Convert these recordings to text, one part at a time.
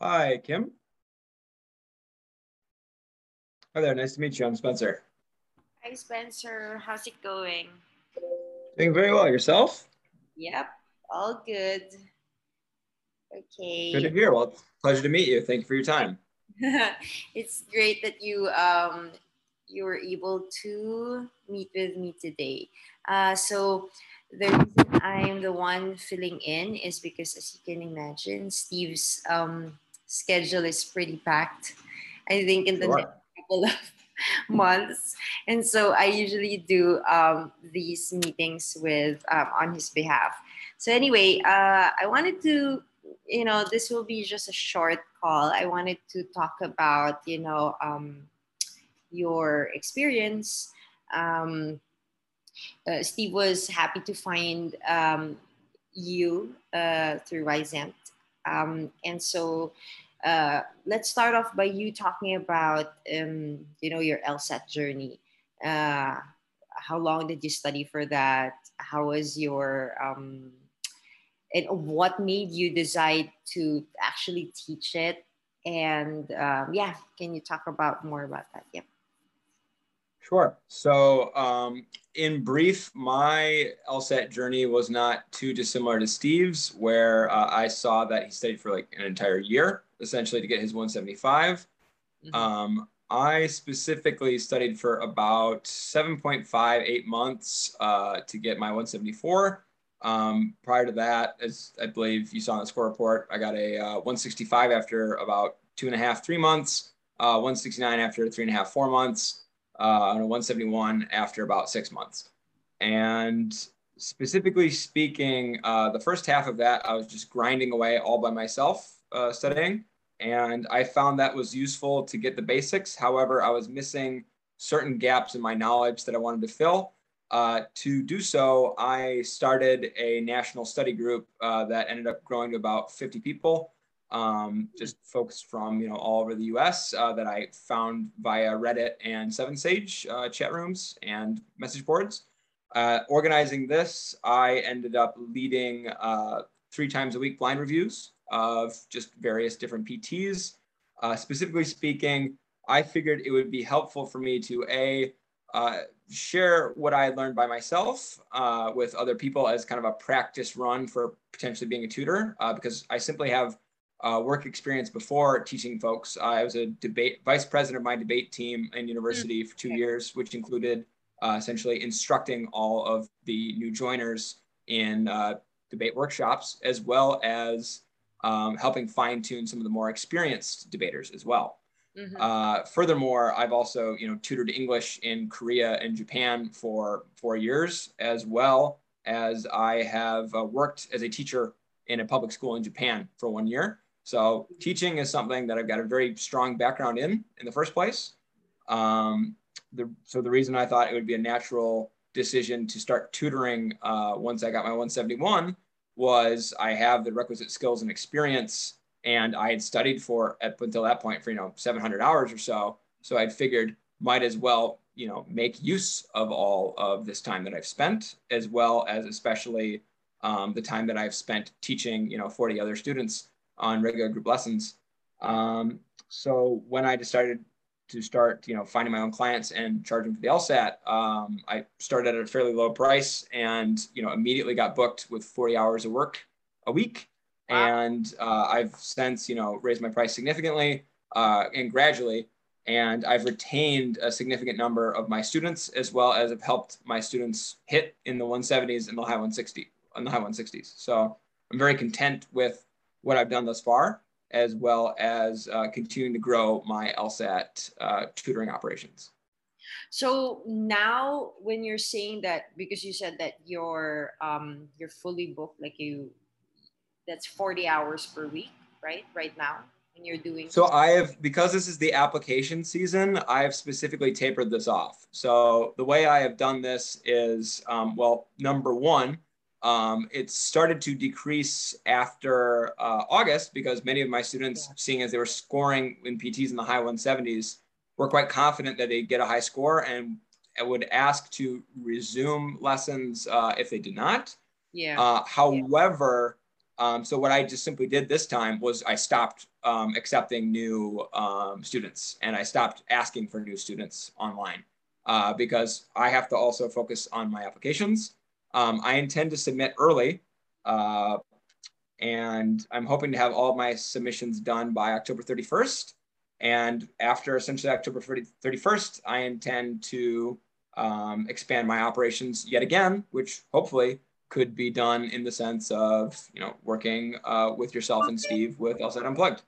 Hi, Kim. Hi there. Nice to meet you. I'm Spencer. Hi, Spencer. How's it going? Doing very well. Yourself? Yep, all good. Okay. Good to hear. Well, pleasure to meet you. Thank you for your time. it's great that you um, you were able to meet with me today. Uh, so the reason I'm the one filling in is because, as you can imagine, Steve's um, schedule is pretty packed. I think in the Sure. next couple of months, and so I usually do um, these meetings with um, on his behalf. So anyway, uh, I wanted to, you know, this will be just a short call. I wanted to talk about, you know, um, your experience. Um, uh, Steve was happy to find um, you uh, through Wyzant. Um, and so uh, let's start off by you talking about, um, you know, your LSAT journey. Uh, how long did you study for that? How was your, um, and what made you decide to actually teach it? And um, yeah, can you talk about more about that? Yeah. Sure. So, um, in brief, my LSAT journey was not too dissimilar to Steve's, where uh, I saw that he studied for like an entire year, essentially to get his 175. Mhm. Um, I specifically studied for about 7.5, eight months uh, to get my 174. Um, prior to that, as I believe you saw in the score report, I got a uh, 165 after about two and a half, three months, uh, 169 after three and a half, four months, uh, and a 171 after about six months. And specifically speaking, uh, the first half of that, I was just grinding away all by myself uh, studying. And I found that was useful to get the basics. However, I was missing certain gaps in my knowledge that I wanted to fill. Uh, to do so, I started a national study group uh, that ended up growing to about 50 people, um, just folks from you know all over the U.S. Uh, that I found via Reddit and Seven Sage uh, chat rooms and message boards. Uh, organizing this, I ended up leading uh, three times a week blind reviews of just various different PTs. Uh, specifically speaking, I figured it would be helpful for me to a uh, share what I learned by myself with other people as kind of a practice run for potentially being a tutor, because I simply have uh, work experience before teaching folks. I was a debate vice president of my debate team in university for two years, which included uh, essentially instructing all of the new joiners in uh, debate workshops, as well as um, helping fine tune some of the more experienced debaters as well. Mhm. Uh, furthermore, I've also you know tutored English in Korea and Japan for four years, as well as I have uh, worked as a teacher in a public school in Japan for one year. So teaching is something that I've got a very strong background in in the first place. Um, the, so the reason I thought it would be a natural decision to start tutoring uh, once I got my 171 was I have the requisite skills and experience and I had studied for up until that point for you know 700 hours or so. So I'd figured might as well you know make use of all of this time that I've spent, as well as especially um, the time that I've spent teaching you know 40 other students on regular group lessons. Um, so when I decided to start you know finding my own clients and charging for the LSAT, um, I started at a fairly low price and you know immediately got booked with 40 hours of work a week Wow. and uh, I've since you know raised my price significantly uh, and gradually, and I've retained a significant number of my students as well as have helped my students hit in the 170s and the high 160 on the high 160s. So I'm very content with what I've done thus far, as well as uh, continuing to grow my LSAT uh, tutoring operations. So now, when you're saying that, because you said that you're um, you're fully booked, like you, that's forty hours per week, right? Right now, when you're doing. So I have because this is the application season, I have specifically tapered this off. So the way I have done this is, um, well, number one, um, it started to decrease after uh, August because many of my students, Yeah. seeing as they were scoring in PTs in the high 170s, were quite confident that they'd get a high score and I would ask to resume lessons uh, if they did not. yeah. Uh, however, um, so what I just simply did this time was I stopped um, accepting new um, students and I stopped asking for new students online uh, because I have to also focus on my applications. Um, I intend to submit early uh, and I'm hoping to have all my submissions done by October 31st. And after essentially October 30, 31st, I intend to um, expand my operations yet again, which hopefully could be done in the sense of you know working uh, with yourself and Steve with LSAT Unplugged.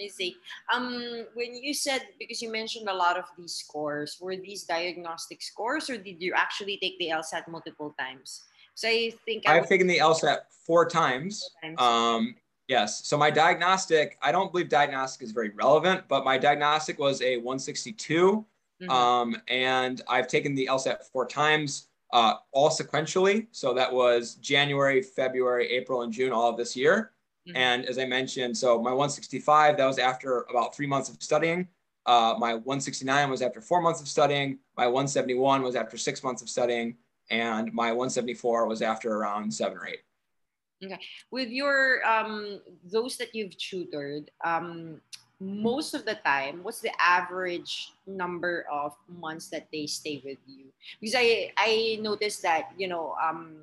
I see. Um, when you said because you mentioned a lot of these scores, were these diagnostic scores, or did you actually take the LSAT multiple times? So I think I have taken the LSAT four times. Four times. Um, yes. So my diagnostic, I don't believe diagnostic is very relevant, but my diagnostic was a 162, mm-hmm. um, and I've taken the LSAT four times uh, all sequentially. So that was January, February, April, and June, all of this year. Mm-hmm. And as I mentioned, so my 165, that was after about three months of studying. Uh, my 169 was after four months of studying. My 171 was after six months of studying. And my 174 was after around seven or eight. Okay. With your, um, those that you've tutored, um, most of the time what's the average number of months that they stay with you because i i noticed that you know um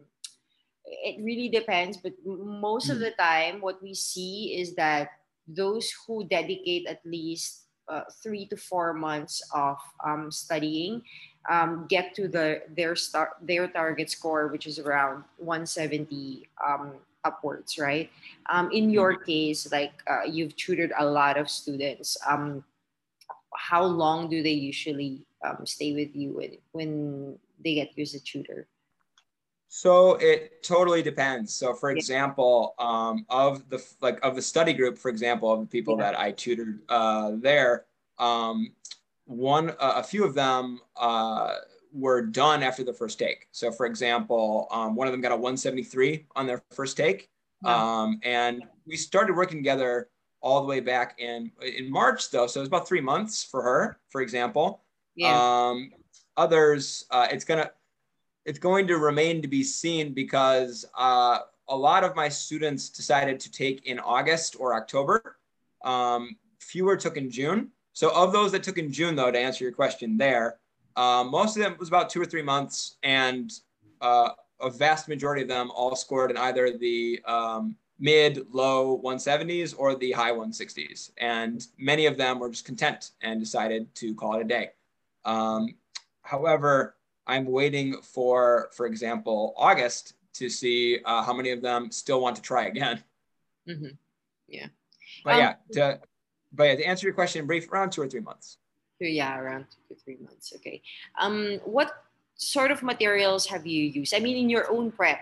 it really depends but most of hmm. the time what we see is that those who dedicate at least uh, three to four months of um, studying um, get to the their start their target score which is around 170 um, upwards, right? Um, in your mm-hmm. case, like uh, you've tutored a lot of students. Um, how long do they usually um, stay with you when, when they get you as a tutor? So it totally depends. So for example, um, of the like of the study group, for example, of the people yeah. that I tutored uh, there, um, one uh, a few of them uh, were done after the first take. So, for example, um, one of them got a 173 on their first take, um, and we started working together all the way back in in March, though. So it was about three months for her, for example. Yeah. Um, others, uh, it's gonna it's going to remain to be seen because uh, a lot of my students decided to take in August or October. Um, fewer took in June. So of those that took in June, though, to answer your question there, um, most of them was about two or three months, and uh, a vast majority of them all scored in either the um, mid, low 170s or the high 160s. And many of them were just content and decided to call it a day. Um, however, I'm waiting for, for example, August to see uh, how many of them still want to try again. Mm-hmm. Yeah. But um, yeah, to, but yeah, to answer your question in brief, around two or three months yeah around two to three months okay um what sort of materials have you used i mean in your own prep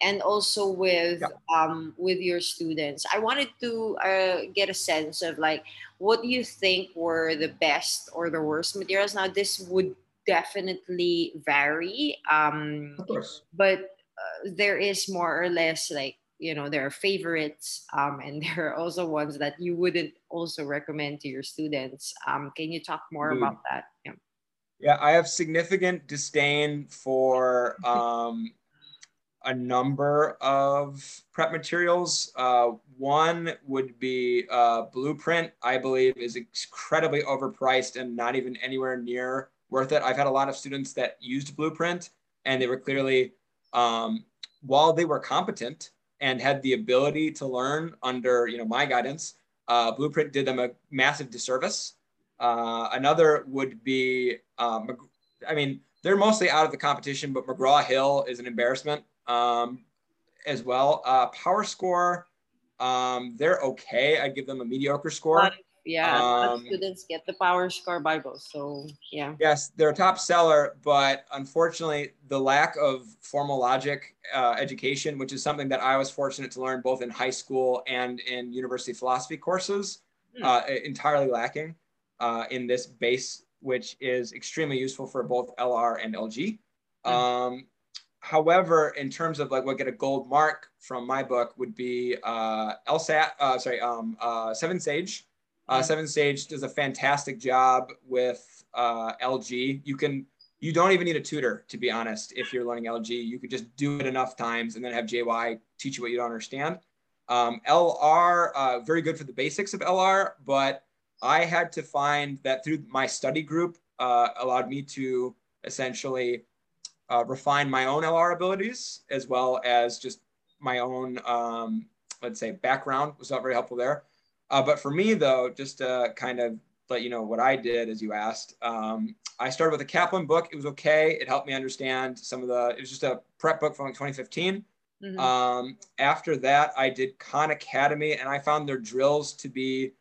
and also with yeah. um, with your students i wanted to uh, get a sense of like what do you think were the best or the worst materials now this would definitely vary um, of course. but uh, there is more or less like you know there are favorites um, and there are also ones that you wouldn't also recommend to your students um, can you talk more mm. about that yeah. yeah i have significant disdain for um, a number of prep materials uh, one would be uh, blueprint i believe is incredibly overpriced and not even anywhere near worth it i've had a lot of students that used blueprint and they were clearly um, while they were competent and had the ability to learn under you know my guidance, uh, Blueprint did them a massive disservice. Uh, another would be, um, I mean, they're mostly out of the competition, but McGraw Hill is an embarrassment um, as well. Uh, Power Score, um, they're okay. I give them a mediocre score yeah um, students get the power score bible so yeah yes they're a top seller but unfortunately the lack of formal logic uh, education which is something that i was fortunate to learn both in high school and in university philosophy courses hmm. uh, entirely lacking uh, in this base which is extremely useful for both lr and lg hmm. um, however in terms of like what get a gold mark from my book would be uh, lsat uh, sorry um, uh, seven sage uh, Seven Sage does a fantastic job with uh, LG. You can you don't even need a tutor to be honest. If you're learning LG, you could just do it enough times and then have JY teach you what you don't understand. Um, LR, uh, very good for the basics of LR, but I had to find that through my study group uh, allowed me to essentially uh, refine my own LR abilities as well as just my own, um, let's say, background was not very helpful there. Uh, but for me, though, just to kind of let you know what I did, as you asked, um, I started with a Kaplan book. It was okay. It helped me understand some of the, it was just a prep book from like 2015. Mm-hmm. Um, after that, I did Khan Academy and I found their drills to be,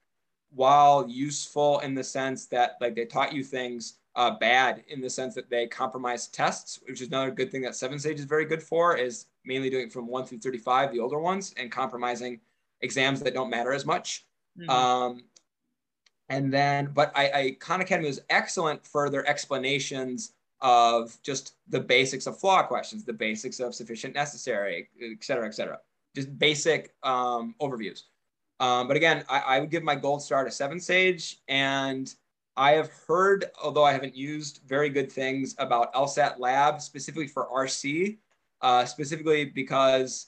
while useful in the sense that like they taught you things, uh, bad in the sense that they compromise tests, which is another good thing that Seven Sage is very good for, is mainly doing from 1 through 35, the older ones, and compromising exams that don't matter as much. Mm-hmm. Um, and then, but I, I Khan Academy was excellent for their explanations of just the basics of flaw questions, the basics of sufficient necessary, et cetera, et cetera. Just basic um, overviews. Um, but again, I, I, would give my gold star to Seven Sage. And I have heard, although I haven't used, very good things about LSAT Lab specifically for RC, uh, specifically because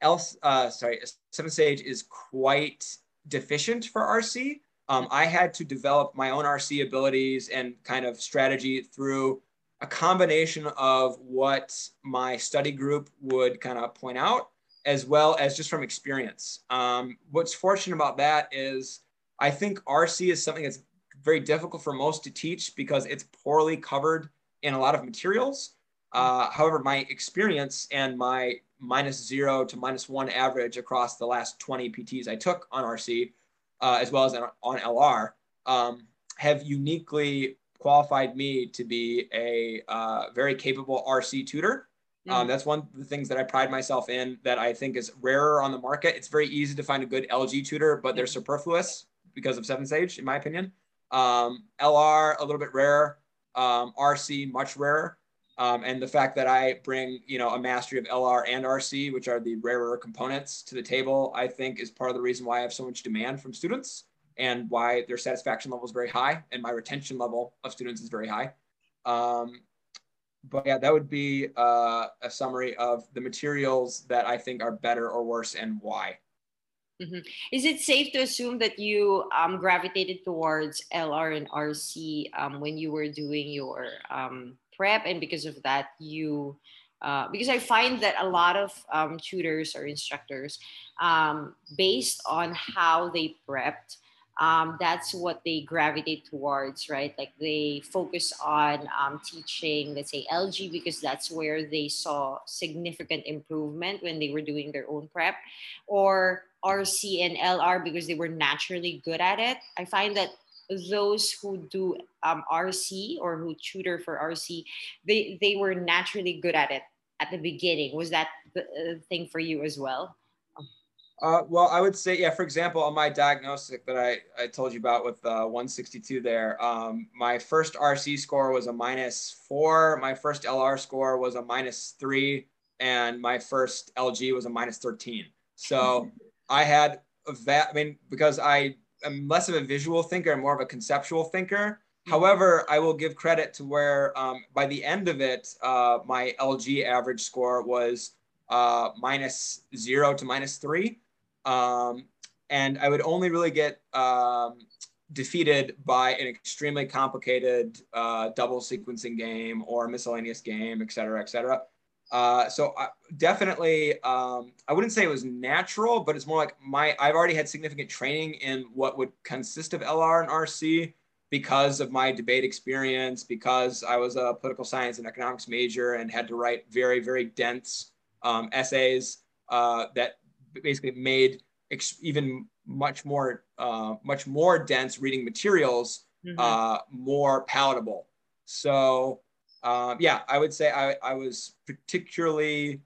else, uh, sorry, Seven Sage is quite deficient for RC. Um, I had to develop my own RC abilities and kind of strategy through a combination of what my study group would kind of point out, as well as just from experience. Um, what's fortunate about that is I think RC is something that's very difficult for most to teach because it's poorly covered in a lot of materials. Uh, however, my experience and my minus zero to minus one average across the last 20 PTs I took on RC, uh, as well as on LR, um, have uniquely qualified me to be a uh, very capable RC tutor. Um, mm-hmm. Um, that's one of the things that I pride myself in that I think is rarer on the market. It's very easy to find a good LG tutor, but they're superfluous because of Seven Sage, in my opinion. Um, LR, a little bit rare. Um, RC, much rarer. Um, and the fact that I bring, you know, a mastery of LR and RC, which are the rarer components to the table, I think is part of the reason why I have so much demand from students and why their satisfaction level is very high and my retention level of students is very high. Um, but yeah, that would be uh, a summary of the materials that I think are better or worse and why. Mm-hmm. Is it safe to assume that you um, gravitated towards LR and RC um, when you were doing your um, prep, and because of that, you uh, because I find that a lot of um, tutors or instructors, um, based on how they prepped, um, that's what they gravitate towards, right? Like they focus on um, teaching, let's say LG, because that's where they saw significant improvement when they were doing their own prep, or RC and LR because they were naturally good at it. I find that those who do um, RC or who tutor for RC, they, they were naturally good at it at the beginning. Was that the uh, thing for you as well? Uh, well, I would say, yeah, for example, on my diagnostic that I, I told you about with uh, 162 there, um, my first RC score was a minus four, my first LR score was a minus three, and my first LG was a minus 13. So I had va- I mean, because I am less of a visual thinker and more of a conceptual thinker. Mm-hmm. However, I will give credit to where um, by the end of it, uh, my LG average score was uh, minus zero to minus three. Um, and I would only really get um, defeated by an extremely complicated uh, double sequencing game or miscellaneous game, et cetera, et cetera. Uh, so I, definitely, um, I wouldn't say it was natural, but it's more like my I've already had significant training in what would consist of LR and RC because of my debate experience, because I was a political science and economics major and had to write very very dense um, essays uh, that basically made ex- even much more uh, much more dense reading materials mm-hmm. uh, more palatable. So um, yeah, I would say I, I was particularly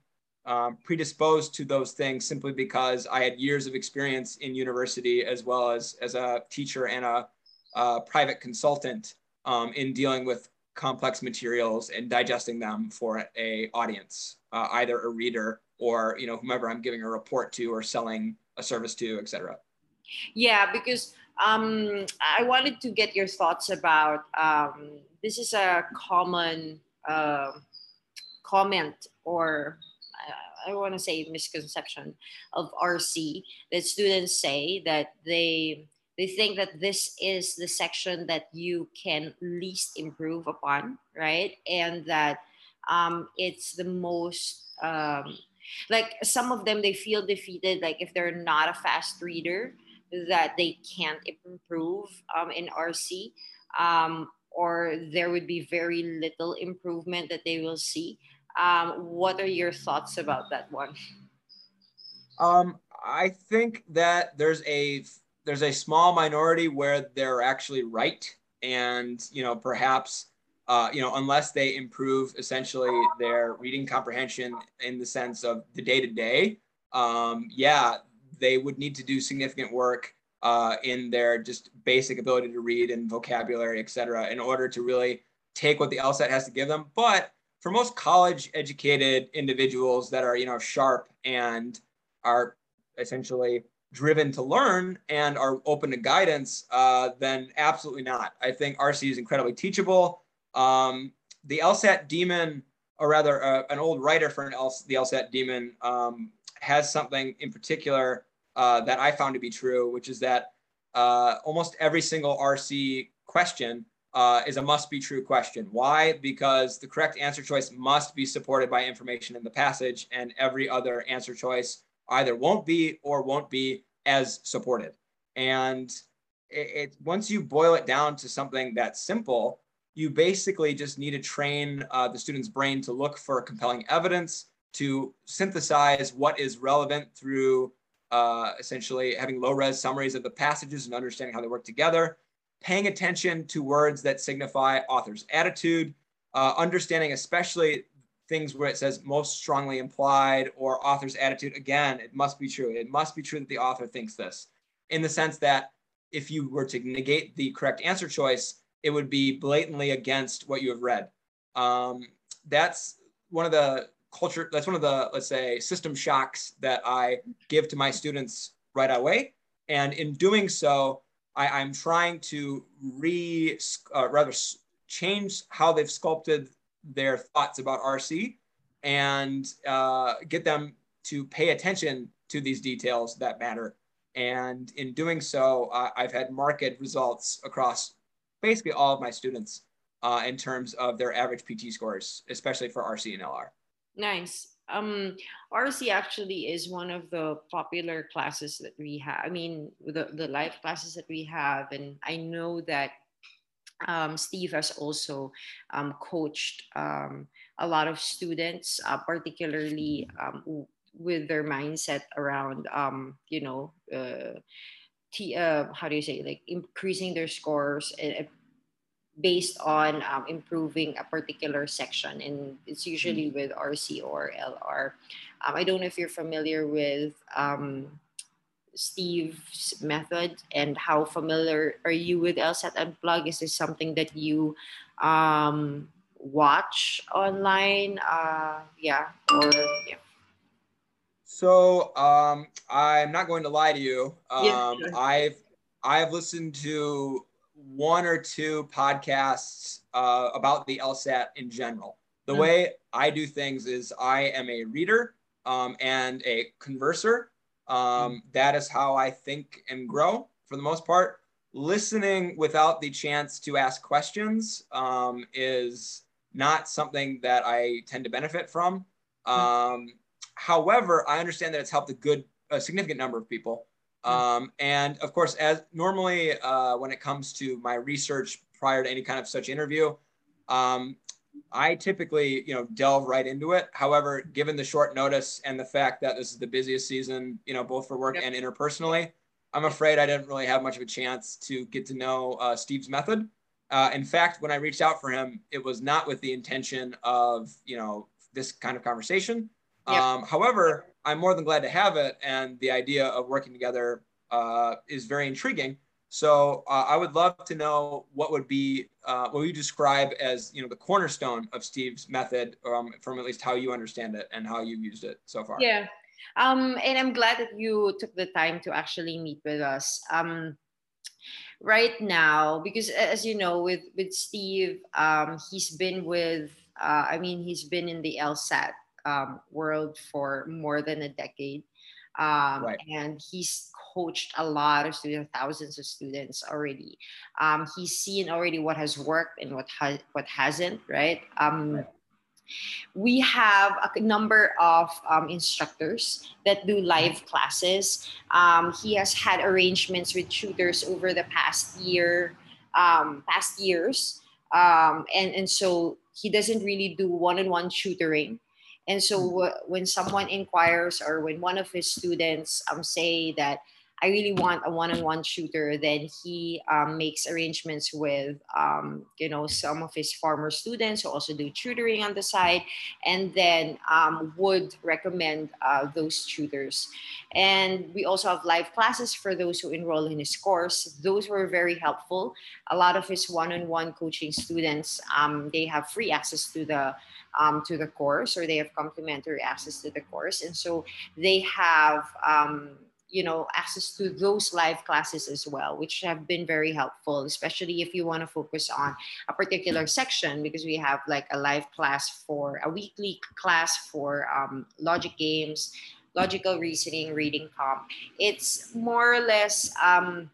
um, predisposed to those things simply because I had years of experience in university as well as as a teacher and a, a private consultant um, in dealing with complex materials and digesting them for a audience, uh, either a reader or you know whomever I'm giving a report to or selling a service to, etc. Yeah, because um, I wanted to get your thoughts about um, this is a common uh, comment or I want to say misconception of RC that students say that they they think that this is the section that you can least improve upon, right? And that um, it's the most um, like some of them they feel defeated like if they're not a fast reader that they can't improve um, in RC um, or there would be very little improvement that they will see. Um, what are your thoughts about that one? Um, I think that there's a there's a small minority where they're actually right, and you know perhaps uh, you know unless they improve essentially their reading comprehension in the sense of the day to day, yeah, they would need to do significant work uh, in their just basic ability to read and vocabulary, et cetera, in order to really take what the LSAT has to give them. But for most college educated individuals that are, you know, sharp and are essentially driven to learn and are open to guidance, uh, then absolutely not. I think RC is incredibly teachable. Um, the LSAT demon, or rather, uh, an old writer for an L- the LSAT demon, um, has something in particular uh, that I found to be true, which is that uh, almost every single RC question uh, is a must be true question. Why? Because the correct answer choice must be supported by information in the passage, and every other answer choice either won't be or won't be as supported. And it, it once you boil it down to something that's simple, you basically just need to train uh, the student's brain to look for compelling evidence, to synthesize what is relevant through uh, essentially having low res summaries of the passages and understanding how they work together, paying attention to words that signify author's attitude, uh, understanding especially things where it says most strongly implied or author's attitude. Again, it must be true. It must be true that the author thinks this in the sense that if you were to negate the correct answer choice, it would be blatantly against what you have read. Um, that's one of the culture that's one of the let's say system shocks that i give to my students right away. And in doing so I, am trying to re uh, rather change how they've sculpted their thoughts about rc and uh, get them to pay attention to these details that matter. And in doing so uh, i've had marked results across basically all of my students uh, in terms of their average pt scores especially for rc and lr Nice. Um, RC actually is one of the popular classes that we have. I mean, the, the live classes that we have. And I know that um, Steve has also um, coached um, a lot of students, uh, particularly um, with their mindset around, um, you know, uh, t- uh, how do you say, like increasing their scores and based on um, improving a particular section and it's usually mm-hmm. with rc or lr um, i don't know if you're familiar with um, steve's method and how familiar are you with lsat unplug is this something that you um, watch online? Uh, yeah or yeah. So um, i'm not going to lie to you. Yeah, um, sure. i've i've listened to one or two podcasts uh, about the LSAT in general. The mm-hmm. way I do things is I am a reader um, and a converser. Um, mm-hmm. that is how I think and grow for the most part. Listening without the chance to ask questions um, is not something that I tend to benefit from. Mm-hmm. However, I understand that it's helped a good, a significant number of people. Um, and of course, as normally uh, when it comes to my research prior to any kind of such interview, um, I typically, you know, delve right into it. However, given the short notice and the fact that this is the busiest season, you know, both for work yep. and interpersonally, I'm afraid I didn't really have much of a chance to get to know uh, Steve's method. Uh, in fact, when I reached out for him, it was not with the intention of, you know, this kind of conversation. Yep. Um, however, I'm more than glad to have it. And the idea of working together uh, is very intriguing. So uh, I would love to know what would be uh, what you describe as you know the cornerstone of Steve's method, um, from at least how you understand it and how you've used it so far. Yeah, um, and I'm glad that you took the time to actually meet with us. Um, right now, because as you know, with with Steve, um, he's been with. Uh, I mean, he's been in the LSAT um, world for more than a decade. Um, right. And he's coached a lot of students, thousands of students already. Um, he's seen already what has worked and what has what hasn't, right? Um, right. We have a number of um, instructors that do live classes. Um, he has had arrangements with tutors over the past year, um, past years, um, and and so he doesn't really do one-on-one tutoring and so mm-hmm. when someone inquires or when one of his students um, say that I really want a one-on-one shooter, then he um, makes arrangements with, um, you know, some of his former students who also do tutoring on the side, and then um, would recommend uh, those tutors. And we also have live classes for those who enroll in his course. Those were very helpful. A lot of his one-on-one coaching students, um, they have free access to the um, to the course, or they have complimentary access to the course, and so they have um, you know access to those live classes as well which have been very helpful especially if you want to focus on a particular section because we have like a live class for a weekly class for um, logic games logical reasoning reading comp. It's more or less um,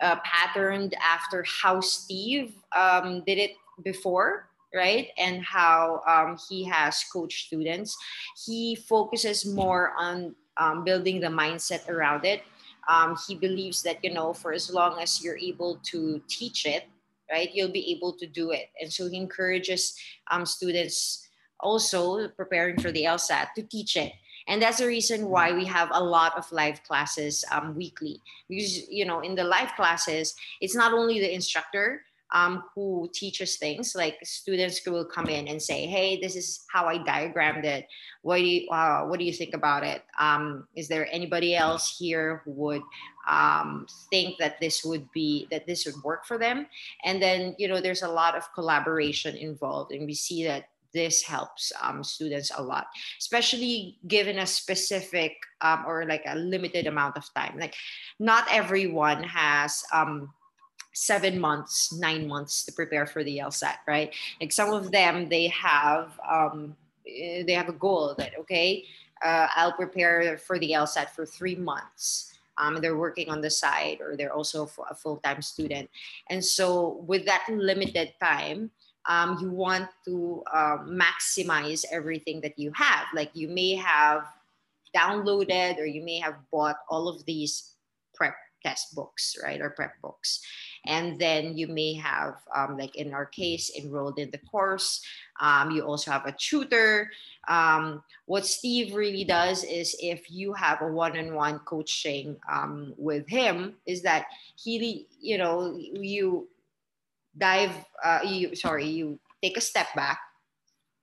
uh, patterned after how steve um, did it before right and how um, he has coached students he focuses more on um, building the mindset around it. Um, he believes that, you know, for as long as you're able to teach it, right, you'll be able to do it. And so he encourages um, students also preparing for the LSAT to teach it. And that's the reason why we have a lot of live classes um, weekly. Because, you know, in the live classes, it's not only the instructor, um, who teaches things. Like students who will come in and say hey this is how i diagrammed it. What do you uh, what do you think about it? Um, is there anybody else here who would um, think that this would be that this would work for them? And then you know there's a lot of collaboration involved and we see that this helps um, students a lot, especially given a specific um, or like a limited amount of time. Like, not everyone has um, seven months, nine months to prepare for the LSAT, right? Like some of them, they have um, eh, they have a goal that okay, uh, I'll prepare for the LSAT for three months. Um, they're working on the side, or they're also a full-time student, and so with that limited time, um, you want to uh, maximize everything that you have. Like you may have downloaded or you may have bought all of these prep test books, right, or prep books. And then you may have, um, like in our case, enrolled in the course. Um, you also have a tutor. Um, what Steve really does is if you have a one-on-one coaching um, with him, is that he, you know, you dive, uh, you sorry, you take a step back,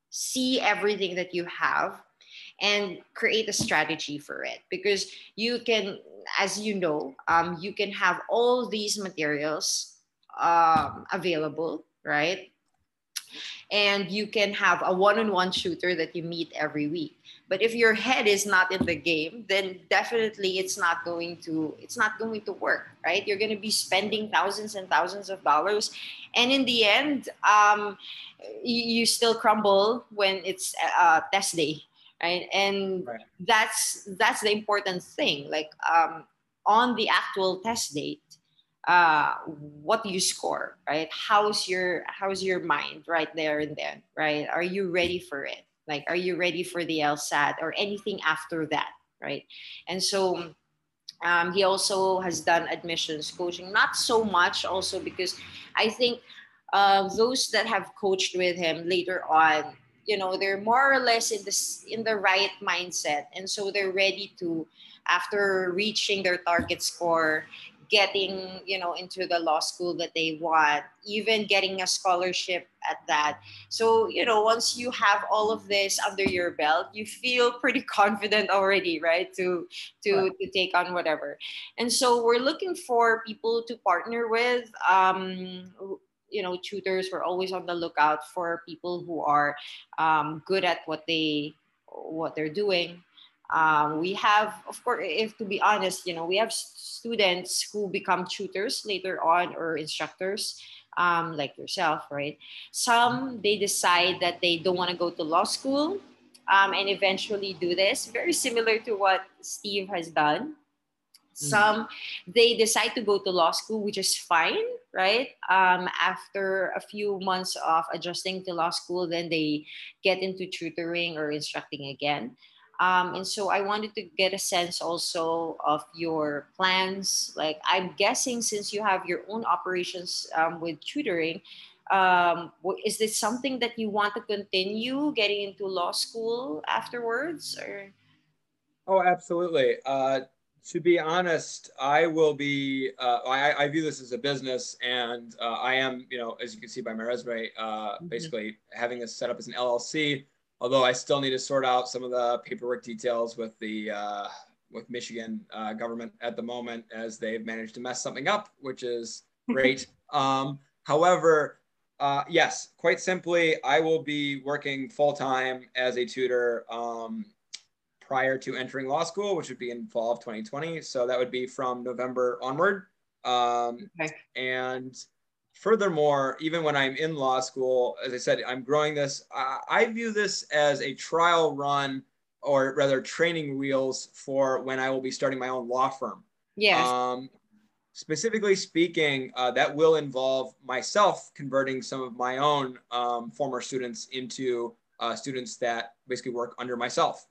see everything that you have, and create a strategy for it because you can as you know um, you can have all these materials um, available right? And you can have a one-on-one shooter that you meet every week. But if your head is not in the game then definitely it's not going to it's not going to work right? You're going to be spending thousands and thousands of dollars. And in the end um, you, you still crumble when it's uh, test day right? And right. that's that's the important thing like um, on the actual test date uh, what do you score right? How's your how's your mind right there and then right? Are you ready for it? Like are you ready for the lsat or anything after that right? And so um, he also has done admissions coaching not so much also because i think uh, those that have coached with him later on you know they're more or less in this in the right mindset. And so they're ready to after reaching their target score getting you know into the law school that they want even getting a scholarship at that. So you know once you have all of this under your belt you feel pretty confident already right to to to take on whatever. And so we're looking for people to partner with um you know tutors we're always on the lookout for people who are um, good at what they what they're doing um, we have of course if to be honest you know we have students who become tutors later on or instructors um, like yourself right some they decide that they don't want to go to law school um, and eventually do this. Very similar to what Steve has done. Mm-hmm. Some they decide to go to law school, which is fine, right? Um, after a few months of adjusting to law school, then they get into tutoring or instructing again. Um, and so I wanted to get a sense also of your plans. Like I'm guessing since you have your own operations um, with tutoring, um, is this something that you want to continue getting into law school afterwards or? Oh, absolutely. Uh, to be honest, I will be. Uh, I, I, view this as a business, and uh, I am, you know, as you can see by my resume, uh, mm-hmm. basically having this set up as an LLC. Although I still need to sort out some of the paperwork details with the uh, with Michigan uh, government at the moment, as they've managed to mess something up, which is great. um, however, uh, yes, quite simply, I will be working full time as a tutor. Um, prior to entering law school, which would be in fall of 2020. So that would be from November onward. Um, okay. And furthermore, even when I'm in law school, as I said, I'm growing this. Uh, I view this as a trial run, or rather, training wheels for when I will be starting my own law firm. Yes. Um, specifically speaking, uh, that will involve myself converting some of my own um, former students into uh, students that basically work under myself.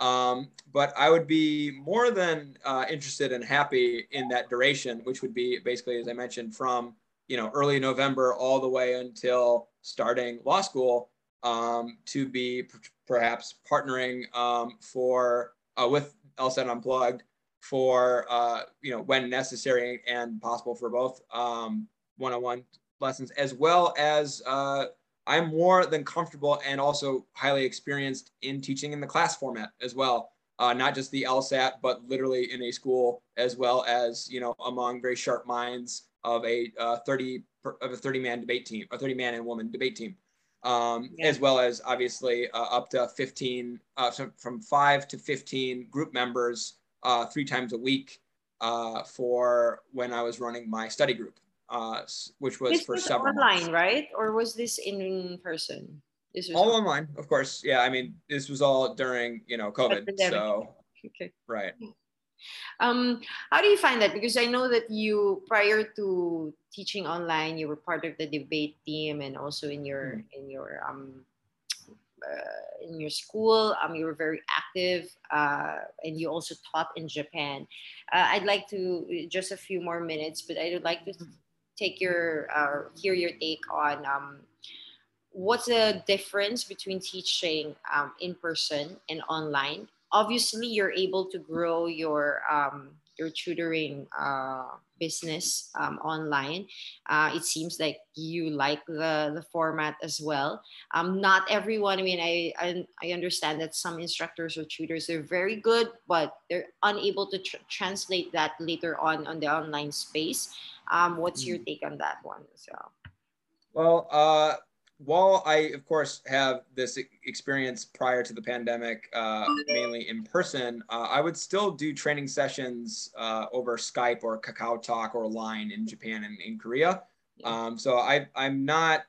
Um, but I would be more than uh, interested and happy in that duration, which would be basically, as I mentioned, from you know early November all the way until starting law school, um, to be p- perhaps partnering um, for uh, with LSAT Unplugged for uh, you know when necessary and possible for both um, one-on-one lessons as well as uh, I'm more than comfortable and also highly experienced in teaching in the class format as well. Uh, not just the LSAT, but literally in a school, as well as you know among very sharp minds of a uh, 30 of a 30 man debate team, a 30 man and woman debate team, um, yeah. as well as obviously uh, up to 15, uh, so from five to 15 group members uh, three times a week uh, for when I was running my study group uh, which was this for was several online, months. right? Or was this in person? This was all online, of course. Yeah, I mean, this was all during you know COVID. So okay, right. Um, how do you find that? Because I know that you, prior to teaching online, you were part of the debate team, and also in your mm. in your um, uh, in your school. Um, you were very active, uh, and you also taught in Japan. Uh, I'd like to just a few more minutes, but I would like to take your uh, hear your take on um, what's the difference between teaching um, in person and online obviously you're able to grow your um, your tutoring uh, business um, online. Uh, it seems like you like the, the format as well. Um, not everyone, I mean, I, I, I, understand that some instructors or tutors are very good, but they're unable to tr- translate that later on on the online space. Um, what's your hmm. take on that one? So, well, uh, while I, of course, have this experience prior to the pandemic, uh, mainly in person, uh, I would still do training sessions uh, over Skype or Kakao Talk or Line in Japan and in Korea. Um, so I, I'm not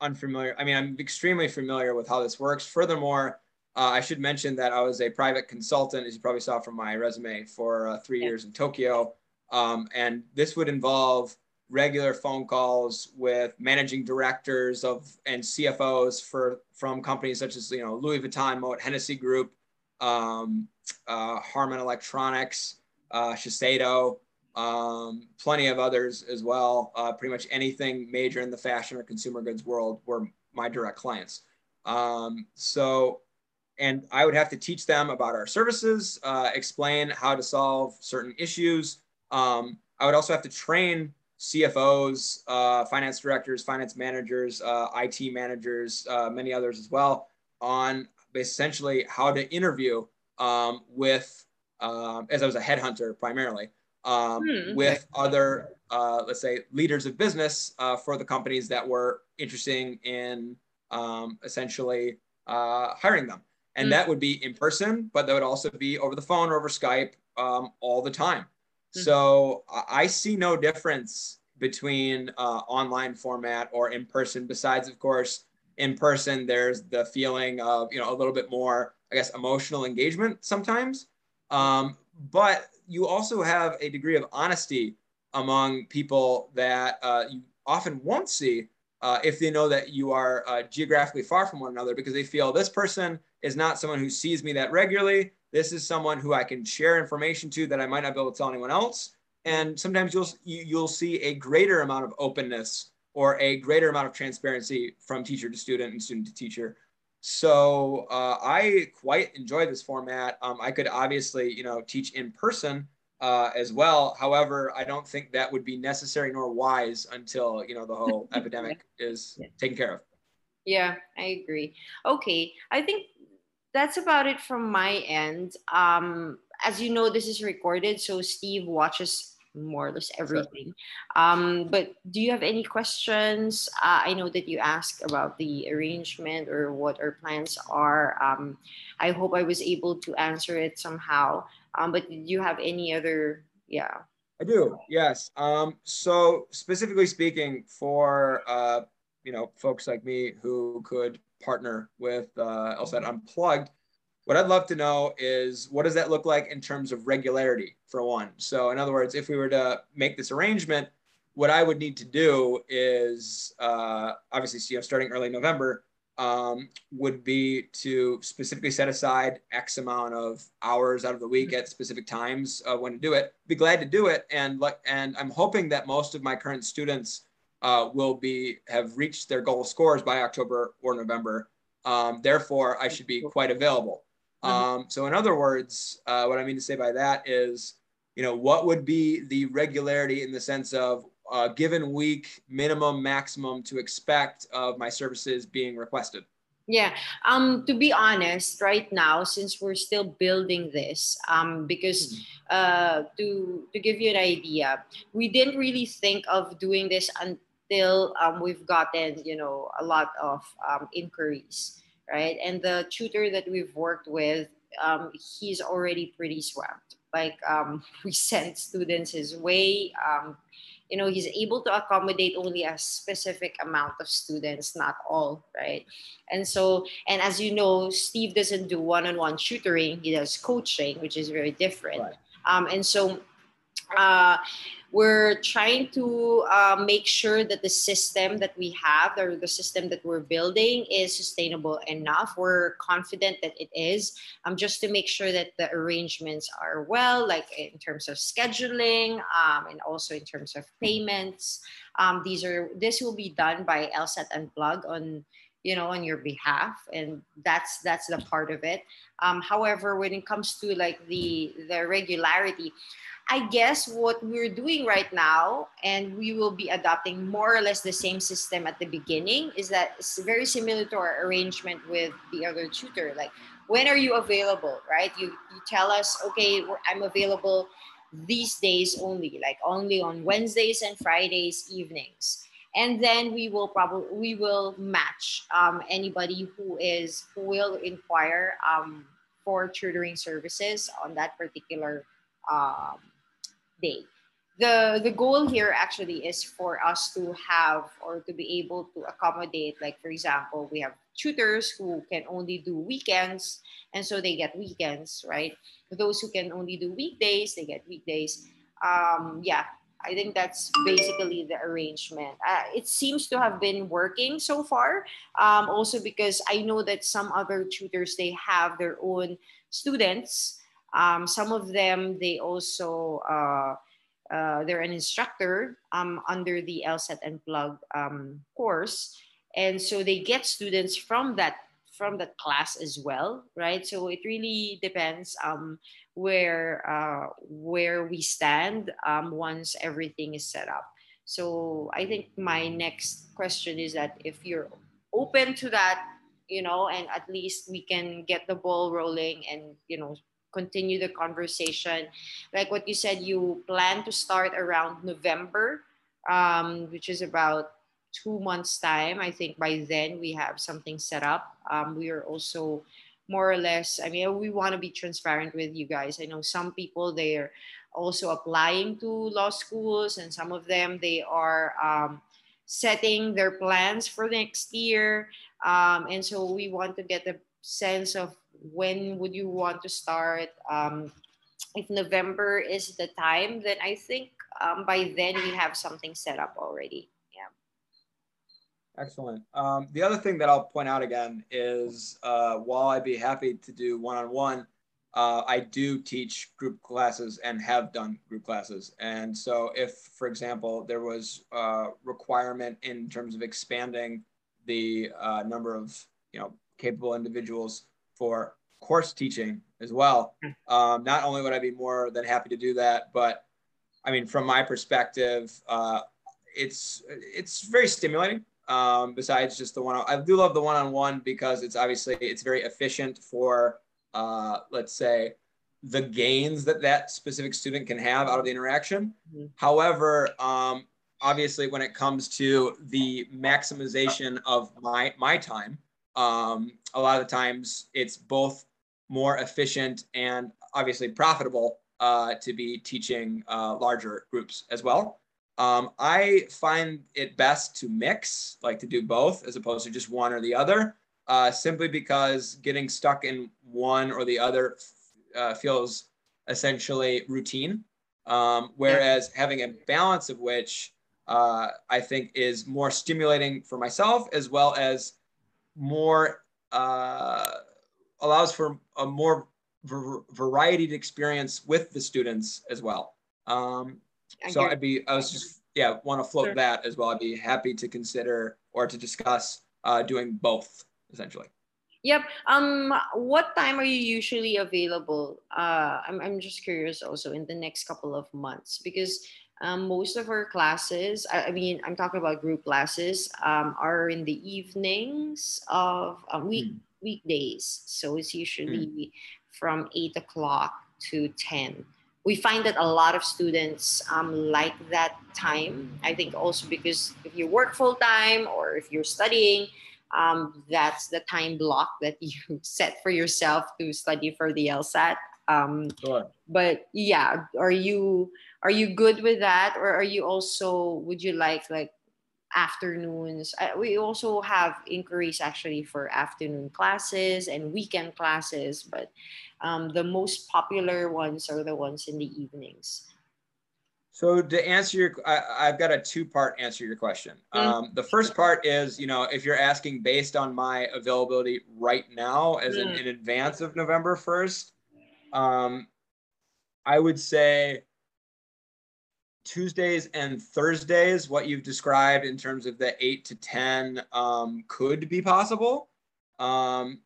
unfamiliar. I mean, I'm extremely familiar with how this works. Furthermore, uh, I should mention that I was a private consultant, as you probably saw from my resume, for uh, three years in Tokyo. Um, and this would involve regular phone calls with managing directors of and CFOs for from companies such as you know Louis Vuitton, Moet Hennessy Group, um, uh, Harman Electronics, uh, Shiseido, um, plenty of others as well. Uh, pretty much anything major in the fashion or consumer goods world were my direct clients. Um, so, and I would have to teach them about our services, uh, explain how to solve certain issues. Um, I would also have to train CFOs, uh, finance directors, finance managers, uh, IT managers, uh, many others as well, on essentially how to interview um, with, um, as I was a headhunter primarily, um, hmm. with other, uh, let's say, leaders of business uh, for the companies that were interested in um, essentially uh, hiring them. And hmm. that would be in person, but that would also be over the phone or over Skype um, all the time. So I see no difference between uh, online format or in person, besides, of course, in person, there's the feeling of, you know, a little bit more, I guess, emotional engagement sometimes. Um, but you also have a degree of honesty among people that uh, you often won't see uh, if they know that you are uh, geographically far from one another because they feel this person is not someone who sees me that regularly. This is someone who I can share information to that I might not be able to tell anyone else. And sometimes you'll you, will see a greater amount of openness or a greater amount of transparency from teacher to student and student to teacher. So uh, I quite enjoy this format. Um, I could obviously, you know, teach in person uh, as well. However, I don't think that would be necessary nor wise until you know the whole epidemic is yeah. taken care of. Yeah, I agree. Okay, I think that's about it from my end. Um, as you know, this is recorded, so Steve watches more or less everything. Um, but do you have any questions? Uh, I know that you asked about the arrangement or what our plans are. Um, I hope I was able to answer it somehow. Um, but do you have any other? Yeah. I do. Yes. Um, so specifically speaking, for uh, you know folks like me who could partner with uh, LSAT Unplugged what I'd love to know is what does that look like in terms of regularity, for one? So, in other words, if we were to make this arrangement, what I would need to do is uh, obviously, you know, starting early November, um, would be to specifically set aside X amount of hours out of the week at specific times uh, when to do it. Be glad to do it, and and I'm hoping that most of my current students uh, will be have reached their goal scores by October or November. Um, therefore, I should be quite available. Mm-hmm. Um, so in other words, uh, what I mean to say by that is, you know, what would be the regularity in the sense of a given week minimum maximum to expect of my services being requested? Yeah. Um, to be honest, right now, since we're still building this, um, because mm-hmm. uh, to to give you an idea, we didn't really think of doing this until um, we've gotten you know a lot of um, inquiries right? And the tutor that we've worked with, um, he's already pretty swamped. Like um, we sent students his way. Um, you know, he's able to accommodate only a specific amount of students, not all, right? And so, and as you know, Steve doesn't do one-on-one tutoring; he does coaching, which is very different. Right. Um, and so, uh, we're trying to uh, make sure that the system that we have or the system that we're building is sustainable enough. We're confident that it is um, just to make sure that the arrangements are well like in terms of scheduling um, and also in terms of payments. Um, these are this will be done by lsat unplug on you know on your behalf and that's that's the part of it um, however when it comes to like the the regularity I guess what we're doing right now, and we will be adopting more or less the same system at the beginning, is that it's very similar to our arrangement with the other tutor. Like, when are you available, right? You, you tell us, okay, I'm available these days only, like only on Wednesdays and Fridays evenings. And then we will probably we will match um, anybody who is who will inquire um, for tutoring services on that particular um, day. The, the goal here actually is for us to have or to be able to accommodate, like, for example, we have tutors who can only do weekends, and so they get weekends, right? Those who can only do weekdays, they get weekdays. Um, yeah, I think that's basically the arrangement. Uh, it seems to have been working so far. Um, also because I know that some other tutors they have their own students um, some of them, they also, uh, uh, they're an instructor um, under the LSAT Unplug um, course. And so they get students from that from the class as well, right? So it really depends um, where uh, where we stand um, once everything is set up. So I think my next question is that if you're open to that, you know, and at least we can get the ball rolling and you know continue the conversation. Like what you said, you plan to start around November, um, which is about two months' time. I think by then we have something set up. Um, we are also more or less, I mean, we want to be transparent with you guys. I know some people, they're also applying to law schools, and some of them, they are. Um, setting their plans for next year. Um, and so we want to get a sense of when would you want to start. Um, if November is the time, then I think um, by then we have something set up already. Excellent. Um, the other thing that I'll point out again is uh, while I'd be happy to do one on one, I do teach group classes and have done group classes. And so, if, for example, there was a requirement in terms of expanding the uh, number of you know capable individuals for course teaching as well, hmm. um, not only would I be more than happy to do that, but I mean, from my perspective, uh, it's it's very stimulating. Um, besides just the one, I do love the one-on-one because it's obviously it's very efficient for, uh, let's say, the gains that that specific student can have out of the interaction. Mm-hmm. However, um, obviously, when it comes to the maximization of my my time, um, a lot of the times it's both more efficient and obviously profitable uh, to be teaching uh, larger groups as well. Um, I find it best to mix, like to do both as opposed to just one or the other, uh, simply because getting stuck in one or the other uh, feels essentially routine. Um, whereas yeah. having a balance of which uh, I think is more stimulating for myself as well as more uh, allows for a more variety to experience with the students as well. Um, so I'd be, I was just, yeah, want to float sure. that as well. I'd be happy to consider or to discuss uh, doing both essentially. Yep. Um, what time are you usually available? Uh, I'm, I'm just curious also in the next couple of months because um, most of our classes, I, I, mean, I'm talking about group classes, um, are in the evenings of um, week mm. weekdays. So it's usually mm. from eight o'clock to ten. We find that a lot of students um, like that time. I think also because if you work full time or if you're studying, um, that's the time block that you set for yourself to study for the LSAT. Um, sure. But yeah, are you are you good with that or are you also would you like like afternoons. Uh, we also have inquiries actually for afternoon classes and weekend classes but um, the most popular ones are the ones in the evenings. So to answer your I, have got a two part answer your question. Mm-hmm. um, the first part is you know if you're asking based on my availability right now as in, in advance of november 1st um, i would say Tuesdays and Thursdays, what you've described in terms of the eight to 10 um, could be possible. Um,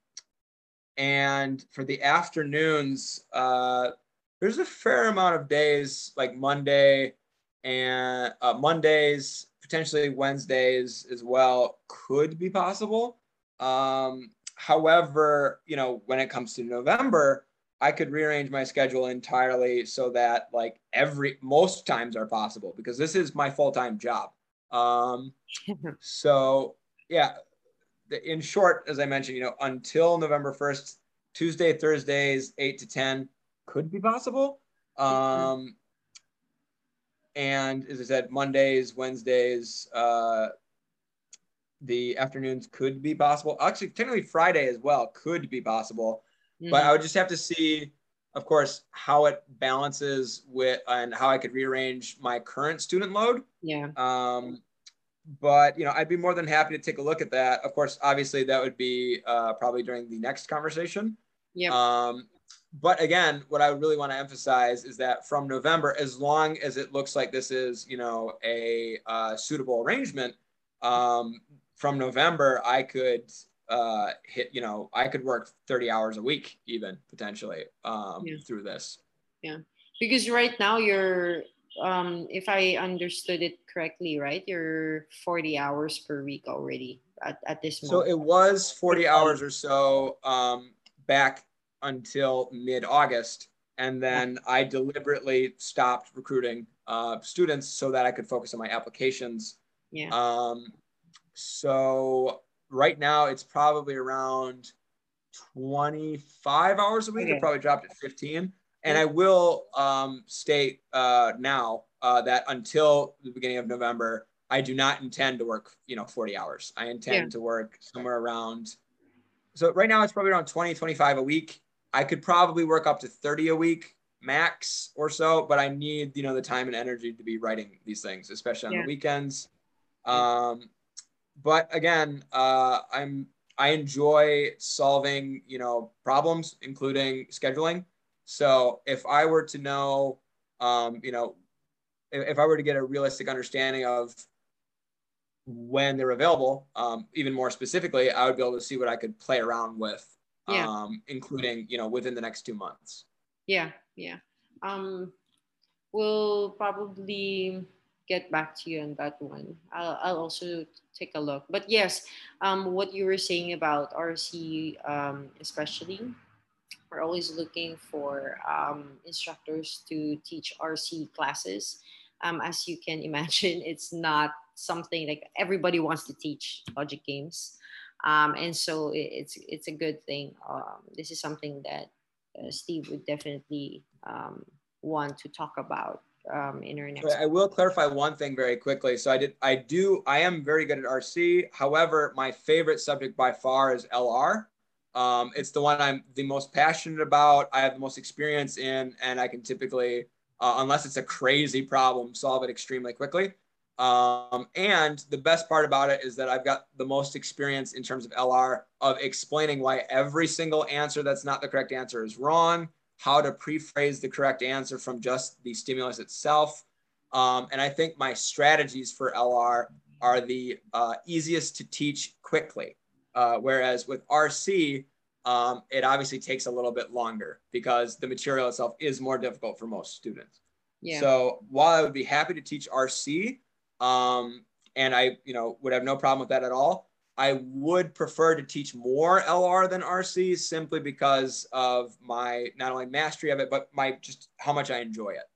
and for the afternoons, uh, there's a fair amount of days like Monday and uh, Mondays, potentially Wednesdays as well, could be possible. Um, however, you know, when it comes to November, I could rearrange my schedule entirely so that like every most times are possible because this is my full-time job. Um, so yeah, in short, as I mentioned, you know, until November 1st, Tuesday, Thursdays, eight to 10 could be possible. Um, and as I said, Mondays, Wednesdays, uh, the afternoons could be possible. Actually, technically Friday as well could be possible. Mm-hmm. But I would just have to see, of course, how it balances with and how I could rearrange my current student load. Yeah. Um, but you know, I'd be more than happy to take a look at that. Of course, obviously, that would be uh, probably during the next conversation. Yeah. Um, but again, what I really want to emphasize is that from November, as long as it looks like this is, you know, a uh, suitable arrangement, um, from November, I could uh, hit, you know, I could work 30 hours a week even potentially um, yeah. through this. Yeah. Because right now you're, um, if I understood it correctly, right? You're 40 hours per week already at, at this moment. So it was 40 hours or so um, back until mid August. And then I deliberately stopped recruiting uh, students so that I could focus on my applications. Yeah. Um, so right now it's probably around 25 hours a week. Okay. I probably dropped it 15. And I will um, state uh, now uh, that until the beginning of November, I do not intend to work, you know, 40 hours. I intend Yeah. to work somewhere around. So right now it's probably around 20, 25 a week. I could probably work up to 30 a week max or so, but I need, you know, the time and energy to be writing these things, especially on Yeah. the weekends. Um, but again, uh, I'm, I enjoy solving, you know, problems, including scheduling. So if I were to know, um, you know, if, if I were to get a realistic understanding of when they're available, um, even more specifically, I would be able to see what I could play around with, Yeah. um, including, you know, within the next two months. Yeah, yeah. Um, we'll probably get back to you on that one. I'll, I'll also take a look. But yes, um, what you were saying about RC, um, especially, we're always looking for um, instructors to teach RC classes. Um, as you can imagine, it's not something like everybody wants to teach logic games. Um, and so it, it's it's a good thing. Um, this is something that uh, Steve would definitely want to talk about um, in our next. I will clarify one thing very quickly. So I did, I do, I am very good at RC. However, my favorite subject by far is LR. Um, it's the one I'm the most passionate about. I have the most experience in, and I can typically, uh, unless it's a crazy problem, solve it extremely quickly. Um, and the best part about it is that I've got the most experience in terms of LR of explaining why every single answer that's not the correct answer is wrong, how to pre-phrase the correct answer from just the stimulus itself. Um, and I think my strategies for LR are the uh, easiest to teach quickly. Uh, whereas with RC, um, it obviously takes a little bit longer because the material itself is more difficult for most students. Yeah. So while I would be happy to teach RC, um, and I, you know, would have no problem with that at all. I would prefer to teach more LR than RC simply because of my not only mastery of it, but my just how much I enjoy it.